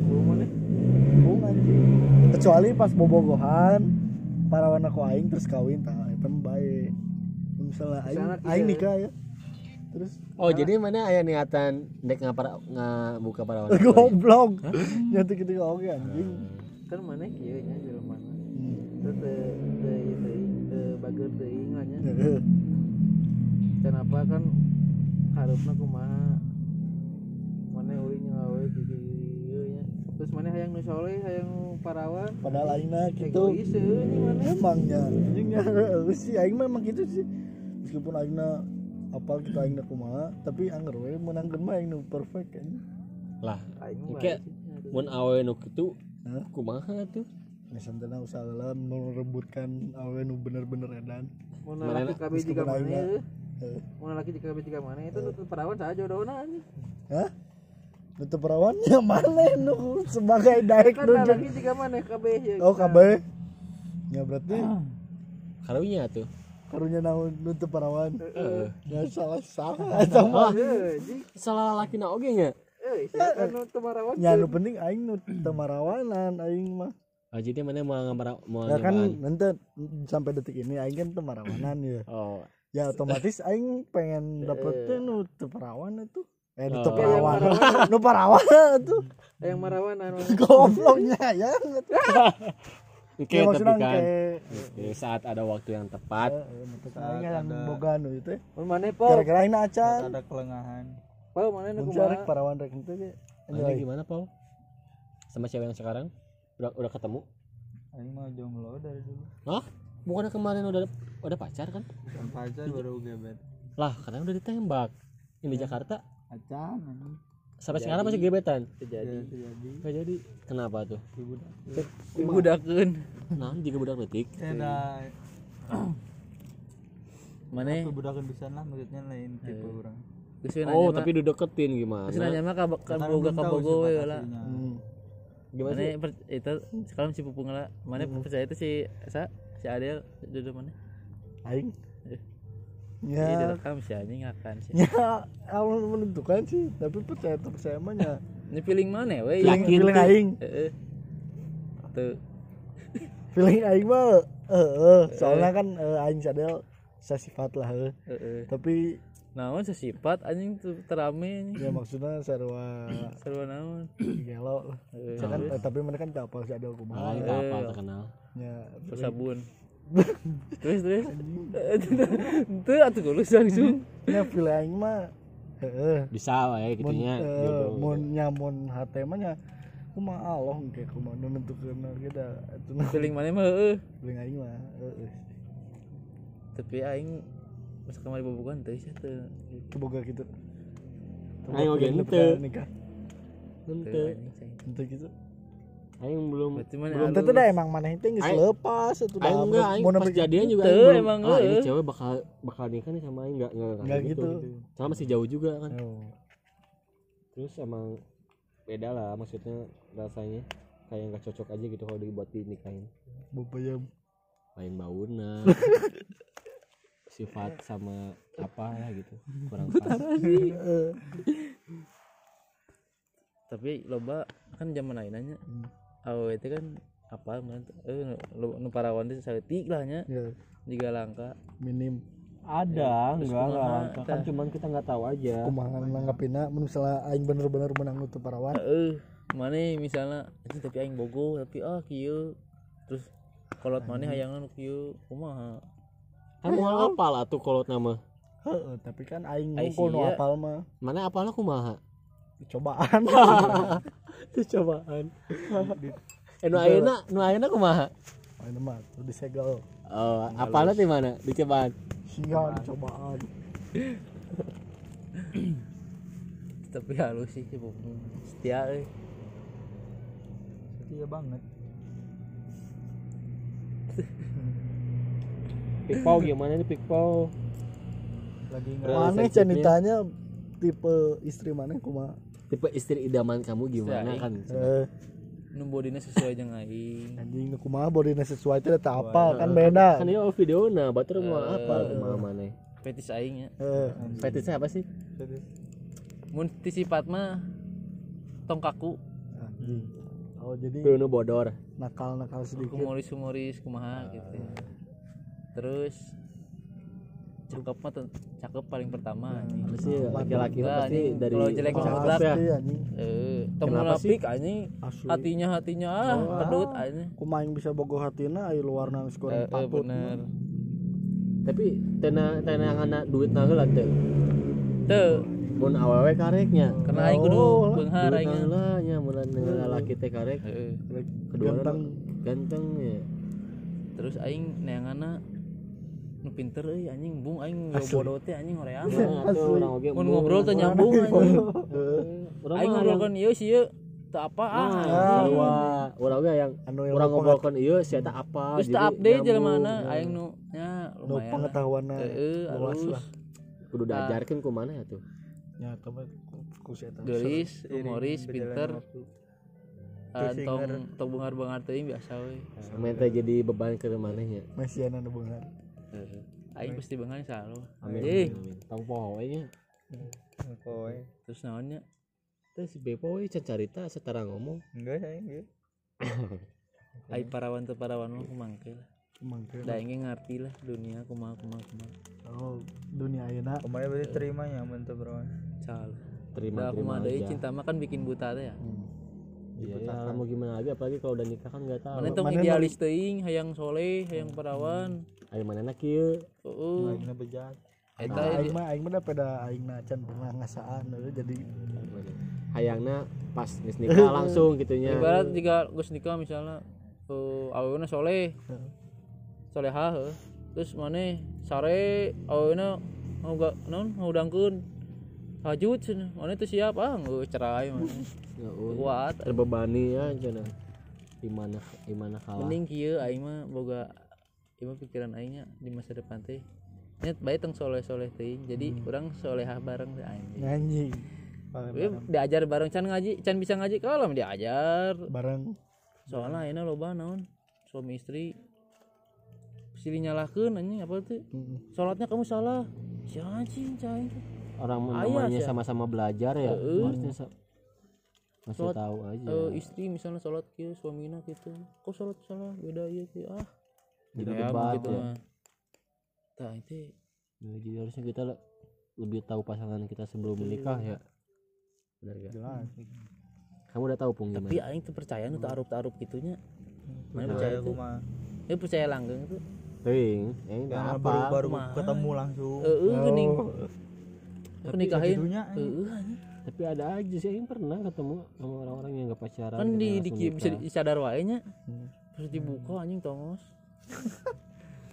Belum mana Bung anjing. Kecuali pas bobogohan para warna ku aing terus kawin tah mah bae. Misalnya aing aing kita- nikah ya. Terus Oh jadi mana aya niatan dek ngapara ngabuka parawan? goblok. Nyatu gitu oke anjing. Kan mana kieu nya di mana Hmm. kenapa kan harusnya kumaha? Mana euy ngawe nya. Terus mana hayang nu soleh hayang parawan? Padahal aingna gitu. egois mana? Emangnya anjingnya heeh sih aing mah emang gitu sih. Meskipun aingna apal kita aingna kumaha tapi anger we menangkeun mah aing nu perfect kan Lah, Oke. mun awe nu kitu kumaha tuh? Ngesantena usaha lah merebutkan awe nu bener-bener edan Mana laki jika meskipun mana mun laki jika kabeh jika mana itu nu perawan saja jodohna anjing Hah? Nutup perawan yang mana nu sebagai kan nu laki jika mana kabeh ya Oh kabe. Ya berarti Karunya tuh. karunya naon nutup perawan. Heeh. Ya salah salah sama. Heuh, anjing Salah laki na oge nya. nu marawan Ya nu penting aing nu teu marawanan aing mah. Oh, jadi mana mau ngamara mau Ya kan nanti sampai detik ini aing kan teu marawanan ya. Oh, Ya otomatis aing pengen dapetin nu teu perawan itu. Eh nu teu Oh. perawan. Nu perawan itu. yang marawan anu Gobloknya ya. oke Ya tapi kan kayak saat ada waktu yang tepat Eh, maksud aing yang boga nu itu. mun mana po Gara-gara aing acan. ada kelengahan po mana nu Mun kumaha perawan rek itu ge. Mana gimana Paul sama cewek yang sekarang udah udah ketemu? Aing mah jomblo dari dulu. Hah? bukannya kemarin udah udah pacar kan? Bukan pacar baru gebet. Lah karena udah ditembak. Ini di Jakarta? Acan anjing. Sampai sekarang masih gebetan? Terjadi. Terjadi. Gak jadi. Kenapa tuh? Ibu budakeun. Nah juga budak detik. Nah, mana? Budakan bisa lah maksudnya lain tipe orang oh tapi dideketin gimana? Geus nanya mah ka ka Karena boga belum ka tahu bogo siapa we lah. Hmm. Gimana mana sih? per- itu sekarang si pupung lah. Mana percaya itu si sa si Adel duduk mana? Aing. Eh. ya. Iya direkam si anjing akan sih. Ya Allah menentukan sih tapi percaya tak percaya mah ya. Ini feeling mana we Yakin feeling, feeling aing. Tuh. Feeling aing mah eh eh, soalnya kan eh, aing sadel sifat lah eh. tapi naon sesifat anjing tuh terame anjing. Ya maksudnya sarua sarua naon. Gelo. Kan, eh, tapi mereka kan tak apa sadel ah kumaha itu apa terkenal. Ya sabun. Terus terus. Itu atuh kulus langsung ya aing mah heeh. Bisa lah ya gitunya eh, mun nyamun hate mah nya kumaha Allah kayak kumaha nentukeun kita itu feeling mana mah heeh. Feeling aing mah heeh. Tapi aing masa kamari bobogan teh sih teh keboga gitu. Feeling henteu. nikah. Ente. henteu gitu. Aing belum belum tentu dah emang mana itu geus Aing- lepas itu dah. Enggak aing mau pas jadian juga Teu, aing belum, emang, ah ini cewek bakal bakal nikah nih sama aing enggak enggak Nggak gitu. soalnya masih jauh juga kan. Oh. terus emang beda lah maksudnya rasanya. Kayak nggak cocok aja gitu kalau dibuat dinikahin Bapak ya lain bauna sifat sama apa ya gitu kurang pas. eh, tapi loba kan zaman lainnya. Awewe itu kan apa eh nu parawan teh saeutik lah nya. Ya jiga langka. Minim. Ada terus enggak enggak kan cuman kita nggak tahu aja. Kumaha nanggapina mun misalnya aing bener-bener menang nutup parawan. Heeh mana misalnya anjing tapi aing bogo tapi ah kieu. Terus kolot mana hayangan kieu kumaha kan mau apal atuh kolot nama? Heeh, tapi kan aing Ai ngumpul nu sia. apal mah. Mana apalnya kumaha? Cobaan. Itu cobaan. Eh nu ayeuna nu ayeuna kumaha? Main mah tuh disegel. Oh apalnya di mana? Di cobaan. Sia cobaan. Tapi halus sih si Bung setia euy. Setia banget pikpau gimana nih pikpau lagi mana can ditanya tipe istri mana kumaha tipe istri idaman kamu gimana kan? Eh. Nu bodina sesuai jeung aing anjing nu kumaha bodina sesuai teh tak apa kan beda. Kan ini video nah batur mau apa kumaha mana? Fetis aing ya. Eh. Fetishnya apa sih? Serius. mun ti sifat mah tong kaku. Anjing. Oh jadi Bruno bodor. nakal nakal sedikit. humoris kumaha gitu. Ya. Terus cakep mah cakep paling pertama anjing. pasti laki-laki mah Enggak, pasti dari Kalau jelek mah cakep goblok. ya. anjing. Eh munafik anjing. Hatinya hatinya ah pedut anjing. Kumaha yang bisa bogoh hatina aya luarna geus eh, goreng eh, patut bener. tapi tena tena anak duit nah heula teh teu. Mun awewe kareknya. Karena aing kudu beunghar aing nah nya mun laki teh karek. Heeh. kedua Ganteng. ganteng ya. Terus aing neanganna nu pinter euy anjing. Bung aing bodoh teh anjing hoream atuh orang oge mun ngobrol teh nyambung anjing. Urang aing ngobrolkeun ieu sih ieu teu apa ah? Ah, urang oge yang anu ilmu urang pengat- ngobrolkeun ieu sia teh apa? Terus jadi teu update jelema mana? Aing nu nya lumayan lah. pengetahuanna Heeh, luas lah. Kudu diajarkeun ku mana ya tuh? Ya tapi ku sia teh gelis humoris pinter. ah, tong tong bengar-bengar teuing biasa we Main teh jadi beban ke manehnya. Mesiana nu beungar aing pasti bengar selalu amin amin tong poho we nya terus naonnya? Teh si Bepo we can carita setara ngomong. Enggak saya enggak. Ai parawan teu parawan mah kumangke lah. Mangke da aing ge ngarti lah dunia kumaha kumaha kumaha oh dunia ayeuna. Kemarin berarti terima ya mentah bro. Cal. Terima da terima kumaha deui cinta mah kan bikin buta teh ya? Iya ya, mau gimana lagi? Apalagi kalau udah nikah kan nggak tahu. Mana tong Mana idealis teuing hayang soleh hayang parawan ayo mana nak kieu. Heeh. Lagi bejat. Eta aing mah aing mah da pada aing na can pernah ngasaan jadi hayangna pas geus nikah langsung gitunya ibarat jika geus nikah misalnya uh, awena soleh. Soleha heuh. terus mana sare awena mau gak non mau dangkeun hajut cenah. Mana teu siap ah geus cerai mana kuat. Terbebani ya cenah. Gimana gimana kalah. Mending kieu aing mah boga ieu mah pikiran aingnya di masa depan teh nyet bae tong soleh-soleh teuing jadi urang solehah bareng teh anjing. Nyanyi We diajar bareng can ngaji can bisa ngaji kalau diajar. Bareng. Soalnya ayeuna loba naon suami istri silih nyalahkeun anjing apa tuh Mm. sholatnya kamu salah. Si anjing cai orang namanya sama-sama belajar ya harusnya sa- masih Sholat, tahu aja. Eh, istri misalnya sholat kieu suamina gitu kok sholat salah? Beda ieu sih ah jadi Kayak debat gitu ya. tah itu Ya, jadi harusnya kita le- lebih tahu pasangan kita sebelum menikah ya. Benar gak jelas. Kamu udah tahu pung tapi aing tuh percaya nu tarup tarup gitunya. Mana Nah, percaya aku tuh? mah. Eh percaya langgeng tuh. Ting eh nggak yang apa? baru baru ketemu langsung. Eh eh geuning Tapi nikahin. eh. Eh, anjing. tapi ada aja sih yang pernah ketemu sama orang-orang yang gak pacaran kan di, di bisa disadar wae nya. Terus dibuka anjing tongos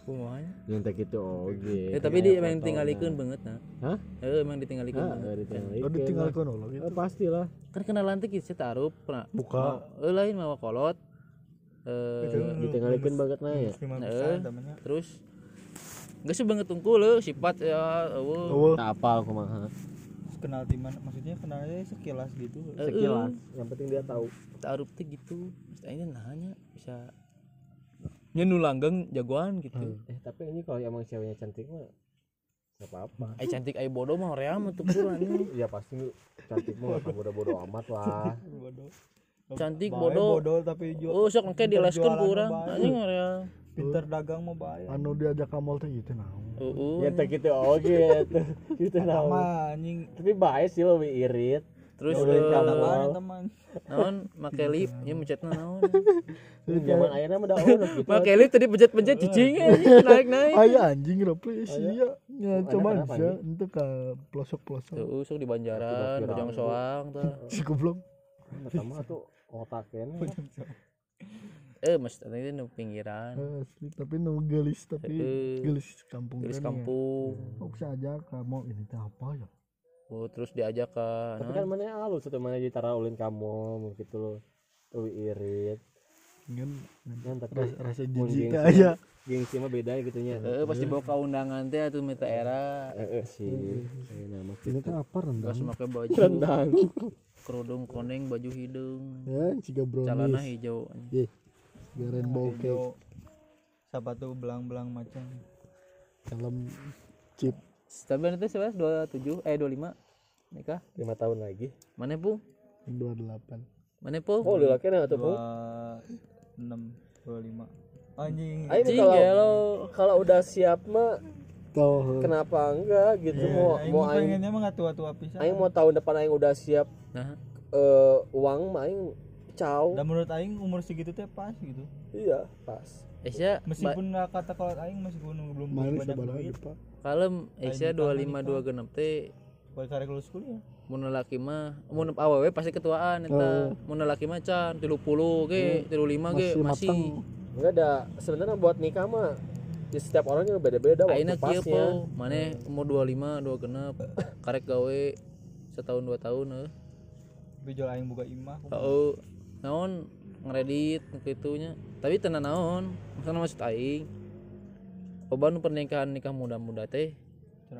kumanya. Yang tak gitu oke. Ya tapi dia emang ditinggalikeun banget nah Hah? eh emang ditinggalikeun banget. ditinggalikeun oh ditinggalkeun ulah lah. gitu. Eh, pastilah kan kenalan teh kieu tarup pernah buka. Eh lain mawa kolot. Eh ditinggalikeun banget nah ya? Eh. terus? Gak sih banget tungkul le sifat ya eueuh. oh tak apa kumaha Terus kenal di mana maksudnya kenalnya sekilas gitu. Eh, sekilas. Yang penting dia tahu. Tarup teh gitu. Aing nanya bisa nya nu langgeng jagoan gitu. Eh tapi ini kalau emang ceweknya cantik mah gak apa-apa. Ai cantik ai bodoh mah hoream mah tukur anjing ya pasti cantik mah gak bodoh-bodoh amat lah. Bodoh. Cantik Bae bodoh. bodoh tapi jual oh sok engke dileskeun ku urang anjing hoream pinter dagang mau bayar anu diajak ke mall teh gitu naon? Heeh. Ya tak gitu oke tuh gitu Eta nah mah anjing. Tapi baik sih lebih irit terus eh. Apaan teman? naon make lip ya mencetna naon zaman akhirnya mah dah ono gitu make lip tadi pencet-pencet cicing naik naik Aya anjing rapli sia. Ya coba bisa itu ke pelosok-pelosok. tuh usuk di Banjaran. Bojong Soang tuh Si goblok. pertama tuh otak kene eh mas tadi nu pinggiran Asli tapi nu gelis tapi gelis kampung Gelis ya. kampung Oh, bisa aja kamu ini teh apa ya? Oh, terus diajak ke tapi kan mana halus tuh mana ditara ulin kamu gitu loh tuh irit Kan kan tapi rasa, rasa jijik aja. gengsi mah beda gitu nya eh pasti bawa ke undangan teh atuh minta era eh eh, sih Eh, nama Ini teh apa rendang? Terus pakai baju rendang kerudung koneng baju hidung Ya, ciga celana brownies. hijau Ih, ciga rainbow cake. Sepatu belang-belang macam. Dalam chip. Tapi nanti sebelas dua tujuh eh dua lima nikah lima tahun lagi mana pun 28. mana pun oh udah laki atuh Dua pung enam dua lima. Anjing. Aing Cing, kalau lo. kalau udah siap mah Tuh. kenapa enggak gitu mau Aing mau aing pengennya mah nggak tua-tua pisan. aing mau tahun depan aing udah siap nah eh uang mah aing caw Dan menurut aing umur segitu teh pas gitu. iya pas Asia Meskipun nggak kata kalau aing meskipun belum Main banyak duit, Pak. Kalem Asia dua lima dua genep teh. Buat karek lulus kuliah. mun laki mah mun awewe pasti ketuaan eta. Mun laki mah can 30 ge 35 ge Masih enggak ada sebenarnya buat nikah mah ya setiap orang juga beda-beda waktu pasnya. po maneh umur 25 dua genep karek gawe setahun dua tahun eh. jual aing buka imah. Heeh. naon ngeredit gitu nya. Tapi tenan naon maksudna maksud aing Oban pernikahan nikah muda-muda teh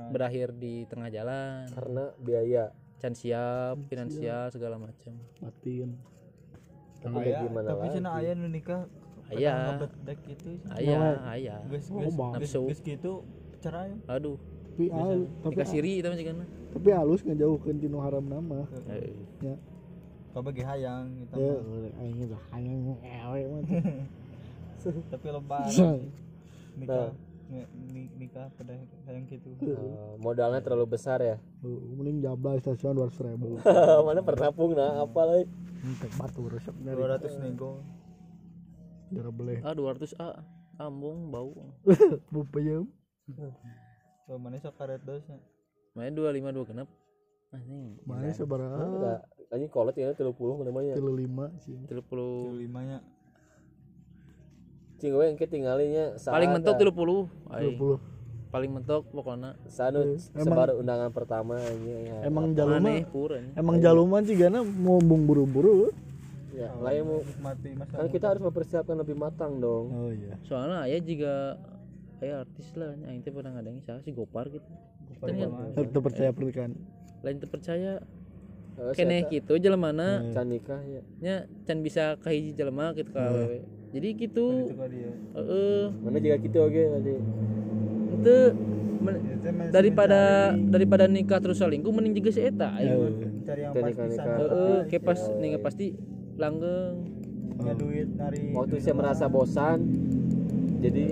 berakhir di tengah jalan. Karena biaya. Can siap finansial segala macam Matiin. tapi Aya, ya gimana tapi lagi? cenah aya nu nikah Aya. dek itu ayah ayah geus Oh, geus geus gitu cerai. Aduh. Tapi al, tapi siri itu mah cigana tapi halus ngejauhkeun tinu haram nama. Ya. kau bagi hayang gitu Ya, mah. aing hayang ewe mah. tapi lebar nikah. Ni- nikah pada hayang gitu. Eh, modalnya terlalu besar ya. Uh, Mending jabla stasiun 200 ribu. mana pernah pung nah apa lagi? Batu resep dari 200 nego. Cara boleh. ah 200 a ambung bau. Bupayem. so mana sok karet dosnya? Main 25 dua genep anjing Mana sabaraha? enggak anjing kolot ya 30 mana mah ya? 35 sih. 30 limanya cing we engke tinggalinya saat paling mentok 30 aing 30. paling mentok pokoknya. Sanu sebar undangan pertama anjing ya. Emang jaluma emang jaluman sih gana mau bung buru-buru. ya lain mau masa kan kita harus mempersiapkan lebih matang dong. Oh iya. soalnya ayah juga ayah artis lah aing teh pernah ngadengin siapa sih Gopar gitu. Kan yang Tetap percaya pernikahan. lain terpercaya. Eh, keneh gitu jelema can nikah ya. Nya can bisa kahiji jelema gitu ka awewe jadi gitu. itu kali dia heeh. Mana juga gitu oke tadi itu teh daripada daripada nikah terus selingkuh mending juga si eta aing mah. mencari yang Kita pas nikah-nikah. pisan. heeh kayak pas nikah pasti langgeng. Punya duit nari waktu saya merasa bosan jadi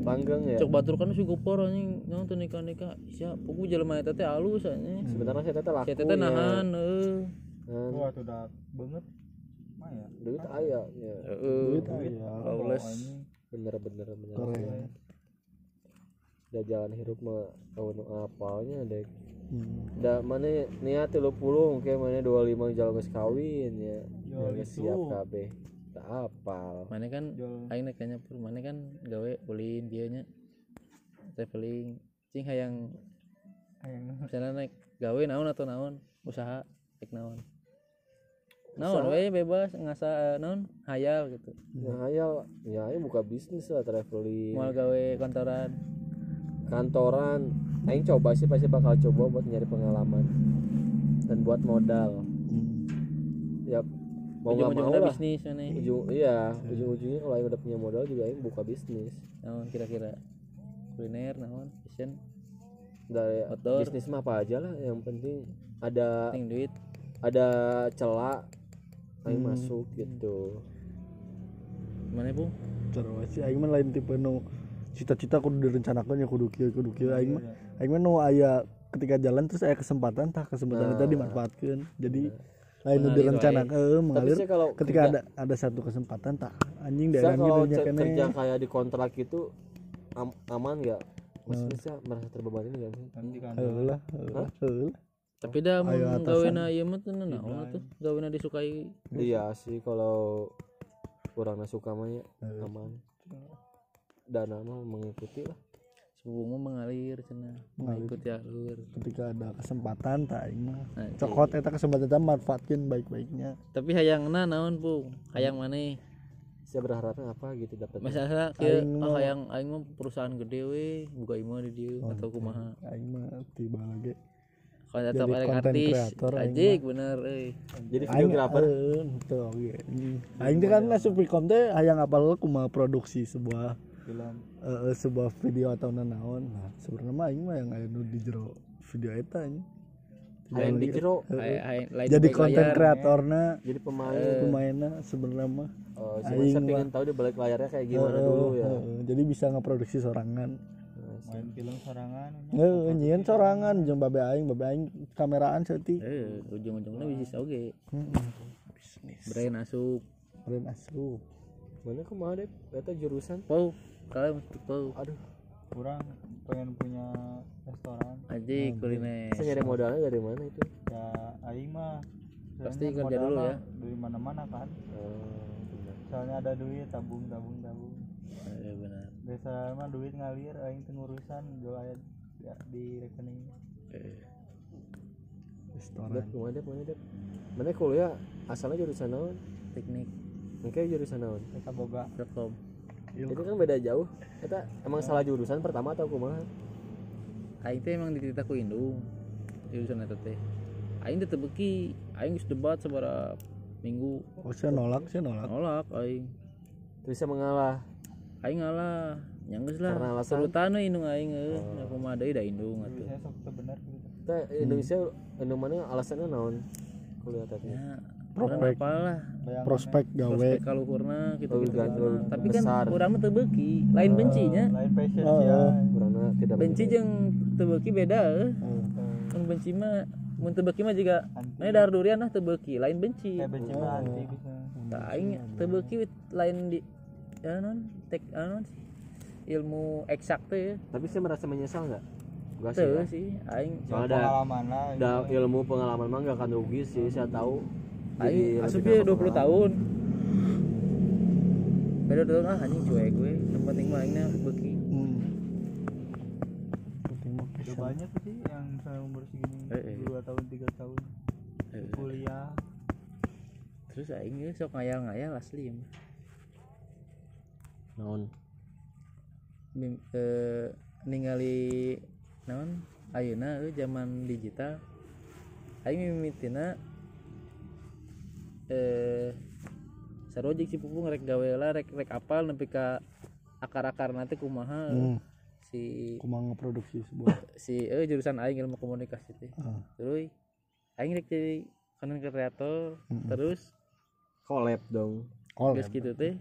langgeng ya. Cok batur kan si Gopar anjing. Nonton nikah nikah siap pugu jelema eta teh alus anjing. Sebenarnya saya teteh laku si eta teh ya. nahan heeh. Kan, wah tuh udah banget ya? Duit aya ya. Duit aya. Alus. Oh, bener bener bener. Keren. udah jalan hirup mah tahu nu apalnya dek? Hmm. da mana niat 30 mungkin mana 25 jalan geus kawin ya. Itu. siap kabeh. Tak apal. Mana kan aing kayaknya pur mana kan gawe ulin dia nya traveling. Cing hayang. Hayang. Misalnya naik gawe naon atau naon usaha naik naon naon we bebas ngasa naon? Hayal gitu. Ya hayal. Ya ayo buka bisnis lah traveling. Mau gawe kantoran kantoran. Aing coba sih pasti bakal coba buat nyari pengalaman dan buat modal. Ya mau nggak mau ujung-ujungnya lah. bisnis mana ujung iya ujung-ujungnya kalau aing udah punya modal juga aing buka bisnis. Naon kira-kira? Kuliner naon? Fashion? Dari Outdoor. bisnis mah apa aja lah yang penting ada penting duit. ada celah aing masuk gitu. Mana bu? Cara sih aing mah lain tipe nu cita-cita kudu direncanakan ya kudu kieu kudu kieu. Aing mah aing mah nu aya ketika jalan terus saya kesempatan tah kesempatan itu dimanfaatkan jadi lain nu Mengalir direncanakan eh, tapi mengalir kalau ketika kerja- ada ada satu kesempatan tak anjing daerah kalau gitu kene. kerja kayak di kontrak itu am- aman nggak? Maksudnya Hmm. saya merasa terbebani nggak sih? Kan heulah heulah tapi dah atasan. gawena ieu mah teu naon tuh gawena disukai. Iya sih kalau kurang suka mah ya aman. Dana mah mengikuti lah. Mah mengalir cenah mengikuti alur. Ketika ada kesempatan tak aing mah. Nah, cokot eta kesempatan eta manfaatkeun baik-baiknya. Tapi hayangna naon pung hayang maneh saya berharapnya apa gitu dapat masalah kieu Aing oh, hayang aing mah perusahaan gede we buka imah di dieu atau kumaha? aing mah tiba lagi kalau tetap Jadi ada content artis ajik bener euy jadi videografer? eh, teu oge aing teh kan asup Vicom teh hayang apal kumaha produksi sebuah film. eh, sebuah video atau nanaon. Nah sebenarnya mah aing mah yang aya nu di jero video eta anjing Hayang di jero lain jadi konten kreatorna jadi pemain. Pemainnya sebenarnya mah oh, cuma Aing saya pengen tahu di balik layarnya kayak gimana Eh, dulu ya. eh, jadi bisa ngeproduksi sorangan main film sorangan Heeh, nyieun sorangan jeung babe aing, babe aing kameraan seutik. eh ujung-ujungnya bisnis oge Heeh. Bisnis. brand asup. Brand asup. mana ke mana deh eta jurusan? Pau kalian pau. Aduh. Kurang pengen punya restoran. Ajik kuliner. Saya nyari modalnya dari mana itu? Ya aing mah Pasti kerja dulu ya. dari mana-mana kan. Oh, soalnya ada duit tabung tabung tabung eh benar biasa mah duit ngalir aing teu ngurusan jual aya ya, di rekening eh Restoran. Dep, ke mana dep, mana dep? Mana kuliah asalnya jurusan naon? teknik Mungkin jurusan naon? kita boga rekom Itu kan beda jauh. Eta emang salah jurusan pertama atau kumaha? aing teh emang dititah ku indung jurusan eta teh aing teh teu beuki aing geus debat sabaraha minggu Oh, saya nolak, saya nolak. nolak aing Terus saya mengalah. Aing ngalah nyanggeus lah. Karena alasan? serutan we indung aing euy. Aku mah deui da indung atuh. saya sok teu bener gitu. Kita Indonesia Indonesia mana alasannya naon? Kuliah tadi. ya Prospek. apa lah. Prospek gawe. prospek kaluhurna gitu gitu tapi kan urang mah teu beuki lain bencinya lain passion Oh, ya Kurangnya tidak benci jeung teu beuki beda Oh. mun benci mah mun teu beuki mah juga mana dar durian lah teu beuki lain benci. Kayak benci mah anti bisa. Teu beuki lain di ya non tek anon sih ilmu eksak teh ya. Tapi saya merasa menyesal nggak? Enggak sih. ya. sih aing Soalnya ada pengalaman lah ada ilmu pengalaman mah nggak akan rugi sih saya tahu. aing asup dia nambah 20 tahun beda tahun ah anjing cuek gue yang penting mah aingna beuki Hmm. Udah banyak sih yang saya umur segini Eh, eh. dua tahun tiga tahun Eh, kuliah terus aing ge sok ngayal-ngayal asli mah Naon? Eh, ningali naon ayeuna euy zaman digital aing mimitina eh sarojik si pupung rek gawe lah rek rek apal nepi ka akar-akar nanti kumaha Hmm. si Kumaha ngeproduksi sebuah. si eh jurusan aing ilmu komunikasi teh Ah. terus aing rek jadi content creator Mm-mm. terus Collab dong. Kol. geus kitu teh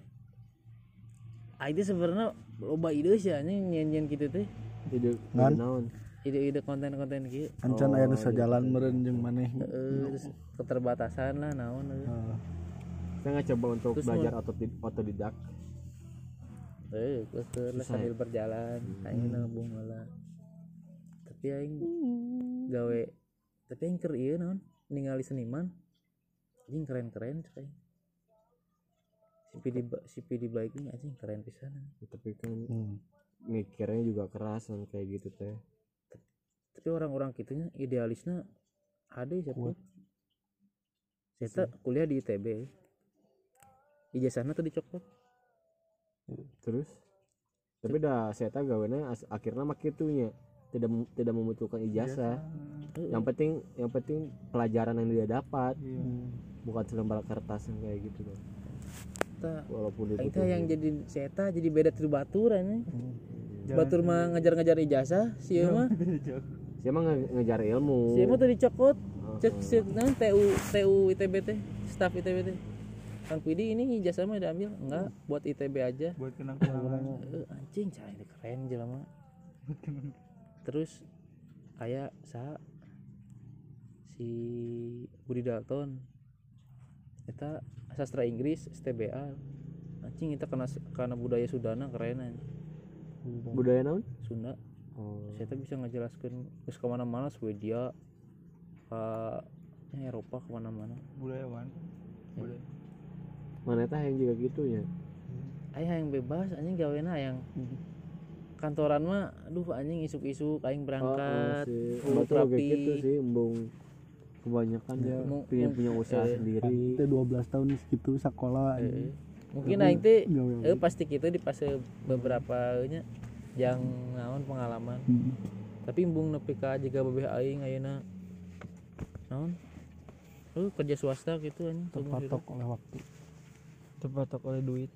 aing teh sebenarnya loba ide sih anjing nyen-nyen kitu teh Ide ide naon? ide-ide konten-konten kieu Ancan aya nu sajalan meureun jeung maneh. Eh, terus keterbatasan lah naon eh. Ah. Saya nggak coba untuk Terus belajar otodid- otodidak. eh ke lah Susah sambil berjalan aing nabung lah tapi aing gawe tapi aing keur ieu naon ningali seniman anjing keren-keren cek aing si pidi baik ini anjing keren pisan Tapi kan Hmm. mikirnya juga keras kan kayak gitu teh. tapi orang-orang kitunya idealisnya ada siapa saya kuliah di ITB ijazahnya tuh dicopot Terus tapi dah saya tahu gawena as- akhirnya mak itunya tidak tidak membutuhkan ijazah. Yang penting yang penting pelajaran yang dia dapat Iya. bukan selembar kertas yang kayak gitu dong. Kita Walaupun teh dibutuhin. yang jadi seta jadi beda tri batur ini. Jangan Batur mah ngejar-ngejar ijazah, si ieu mah Dia mah nge- ngejar ilmu. si mah tuh dicokot. Oh, Cek cek naon TU TU ITB teh, staf ITB teh. Kang Pidi ini ijazah mah diambil enggak buat ITB aja. buat kenang kenangan Eh, anjing cai ini keren jelema. Terus kayak sa si Budi Dalton kita sastra Inggris STBA anjing kita karena karena budaya Sundana keren anjing. budaya naon? Sunda. Oh. Saya tuh bisa ngejelaskan terus ke mana-mana Swedia ke ya, Eropa ke mana-mana. Budayawan budaya. Mana tah yang juga gitu ya? Ayah yang bebas anjing gawena yang kantoran mah aduh anjing isuk-isuk aing berangkat oh, kayak rapi. gitu sih embung kebanyakan ya Mau- pengen mau- punya usaha eh, sendiri. Teh 12 tahun gitu sekolah Eh, mungkin aing teh Gawe- eh, pasti gitu di pas beberapa nya yang naon pengalaman. Hmm. tapi embung nepi ka juga babeh aing ayeuna. Naon? Lu kerja swasta gitu anjing hidup. terpatok oleh waktu. Terpatok oleh duit.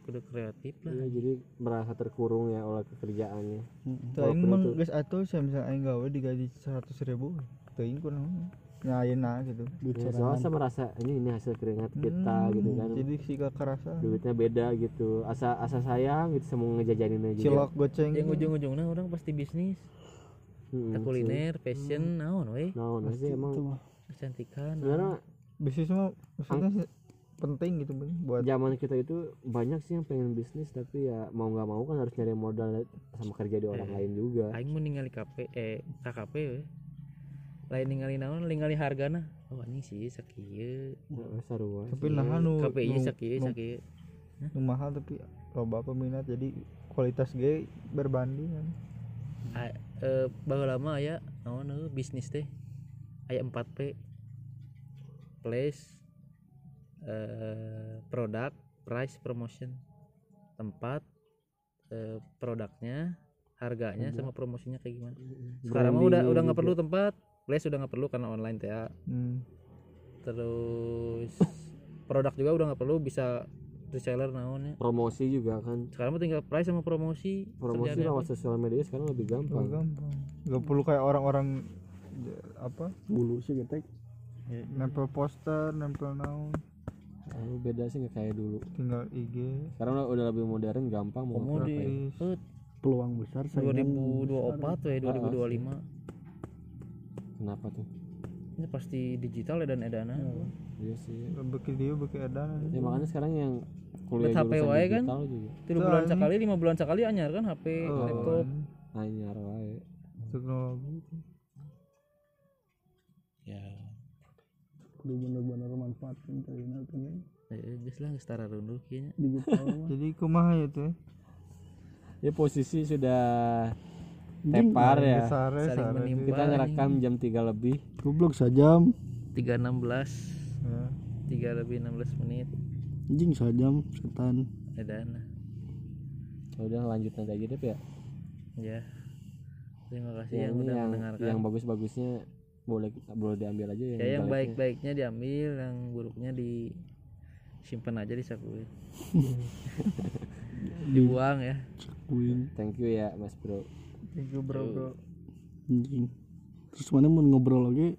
Kudu kreatif lah. Iya, jadi merasa terkurung ya oleh pekerjaannya Tuh aing itu- geus atuh saya misalnya aing gawe digaji 100 ribu Tuh aing kunaon Ya ayeuna gitu. Ya, soalnya saya merasa ini ini hasil keringat kita Hmm, gitu kan. Jadi si kerasa. Duitnya beda gitu. Asa asa sayang gitu sama ngejajaninnya juga cilok goceng. Yang ujung-ujungnya orang pasti bisnis. Entah kuliner fashion naon we nah nah sih emang kecantikan sebenarnya bisnis mah maksudnya sih penting gitu Bang, buat zaman kita itu banyak sih yang pengen bisnis tapi ya mau nggak mau kan harus nyari modal sama kerja di orang Eh. lain juga. aing mau ningali KP eh KKP lain ningali naon? Ningali hargana? Oh anjing sih sakieu. Sarua tapi nah nu KPI nu- sakieu nu- sakieu. Nu mahal tapi loba peminat jadi kualitas ge berbanding kan. Eh, baheula lama ya naon euy bisnis teh? Aya 4P place eh produk price promotion. Tempat eh, produknya harganya sama promosinya kayak gimana? Sekarang mah udah udah nggak perlu tempat place udah nggak perlu karena online teh ya. hmm. terus produk juga udah nggak perlu bisa reseller naonnya promosi juga kan. Sekarang mah tinggal price sama promosi promosi lewat sosial media sekarang lebih Oh, gampang gampang. Nggak perlu kayak orang-orang j- apa? Bulu sih gitu nempel poster nempel naon. Lalu beda sih nggak kayak dulu. Tinggal IG sekarang udah- lebih modern gampang mau di ya. peluang besar saingan 2024 we 2025 kenapa tuh? Ini pasti digital dan edana. Iya. Sih. Beki dia beki edan ya makanya sekarang yang kuliah Bet HP wae kan? digital juga. Tiga bulan sekali lima bulan sekali anyar kan HP Oh. laptop. anyar wae. Teknologi. Ya. Kudu bener-bener manfaatin kayaknya kan eh, geus lah geus tara runduh kayaknya. Digital. Jadi kumaha ya tuh ya posisi sudah tepar ya. ya Saling sare menimpa. kita ngerekam jam 3 lebih. Goblok sajam 316 ya. 3 lebih 16 menit. Anjing sajam setan. Edana ya udah lanjut nanti aja deh ya. Ya. Terima kasih yang yang ini udah yang mendengarkan. yang bagus-bagusnya boleh boleh diambil aja ya yang, yang jeleknya. baik-baiknya diambil yang buruknya disimpan aja di saku dibuang ya. Win thank you ya mas bro you bro bro. Anjing. Terus mana mau ngobrol lagi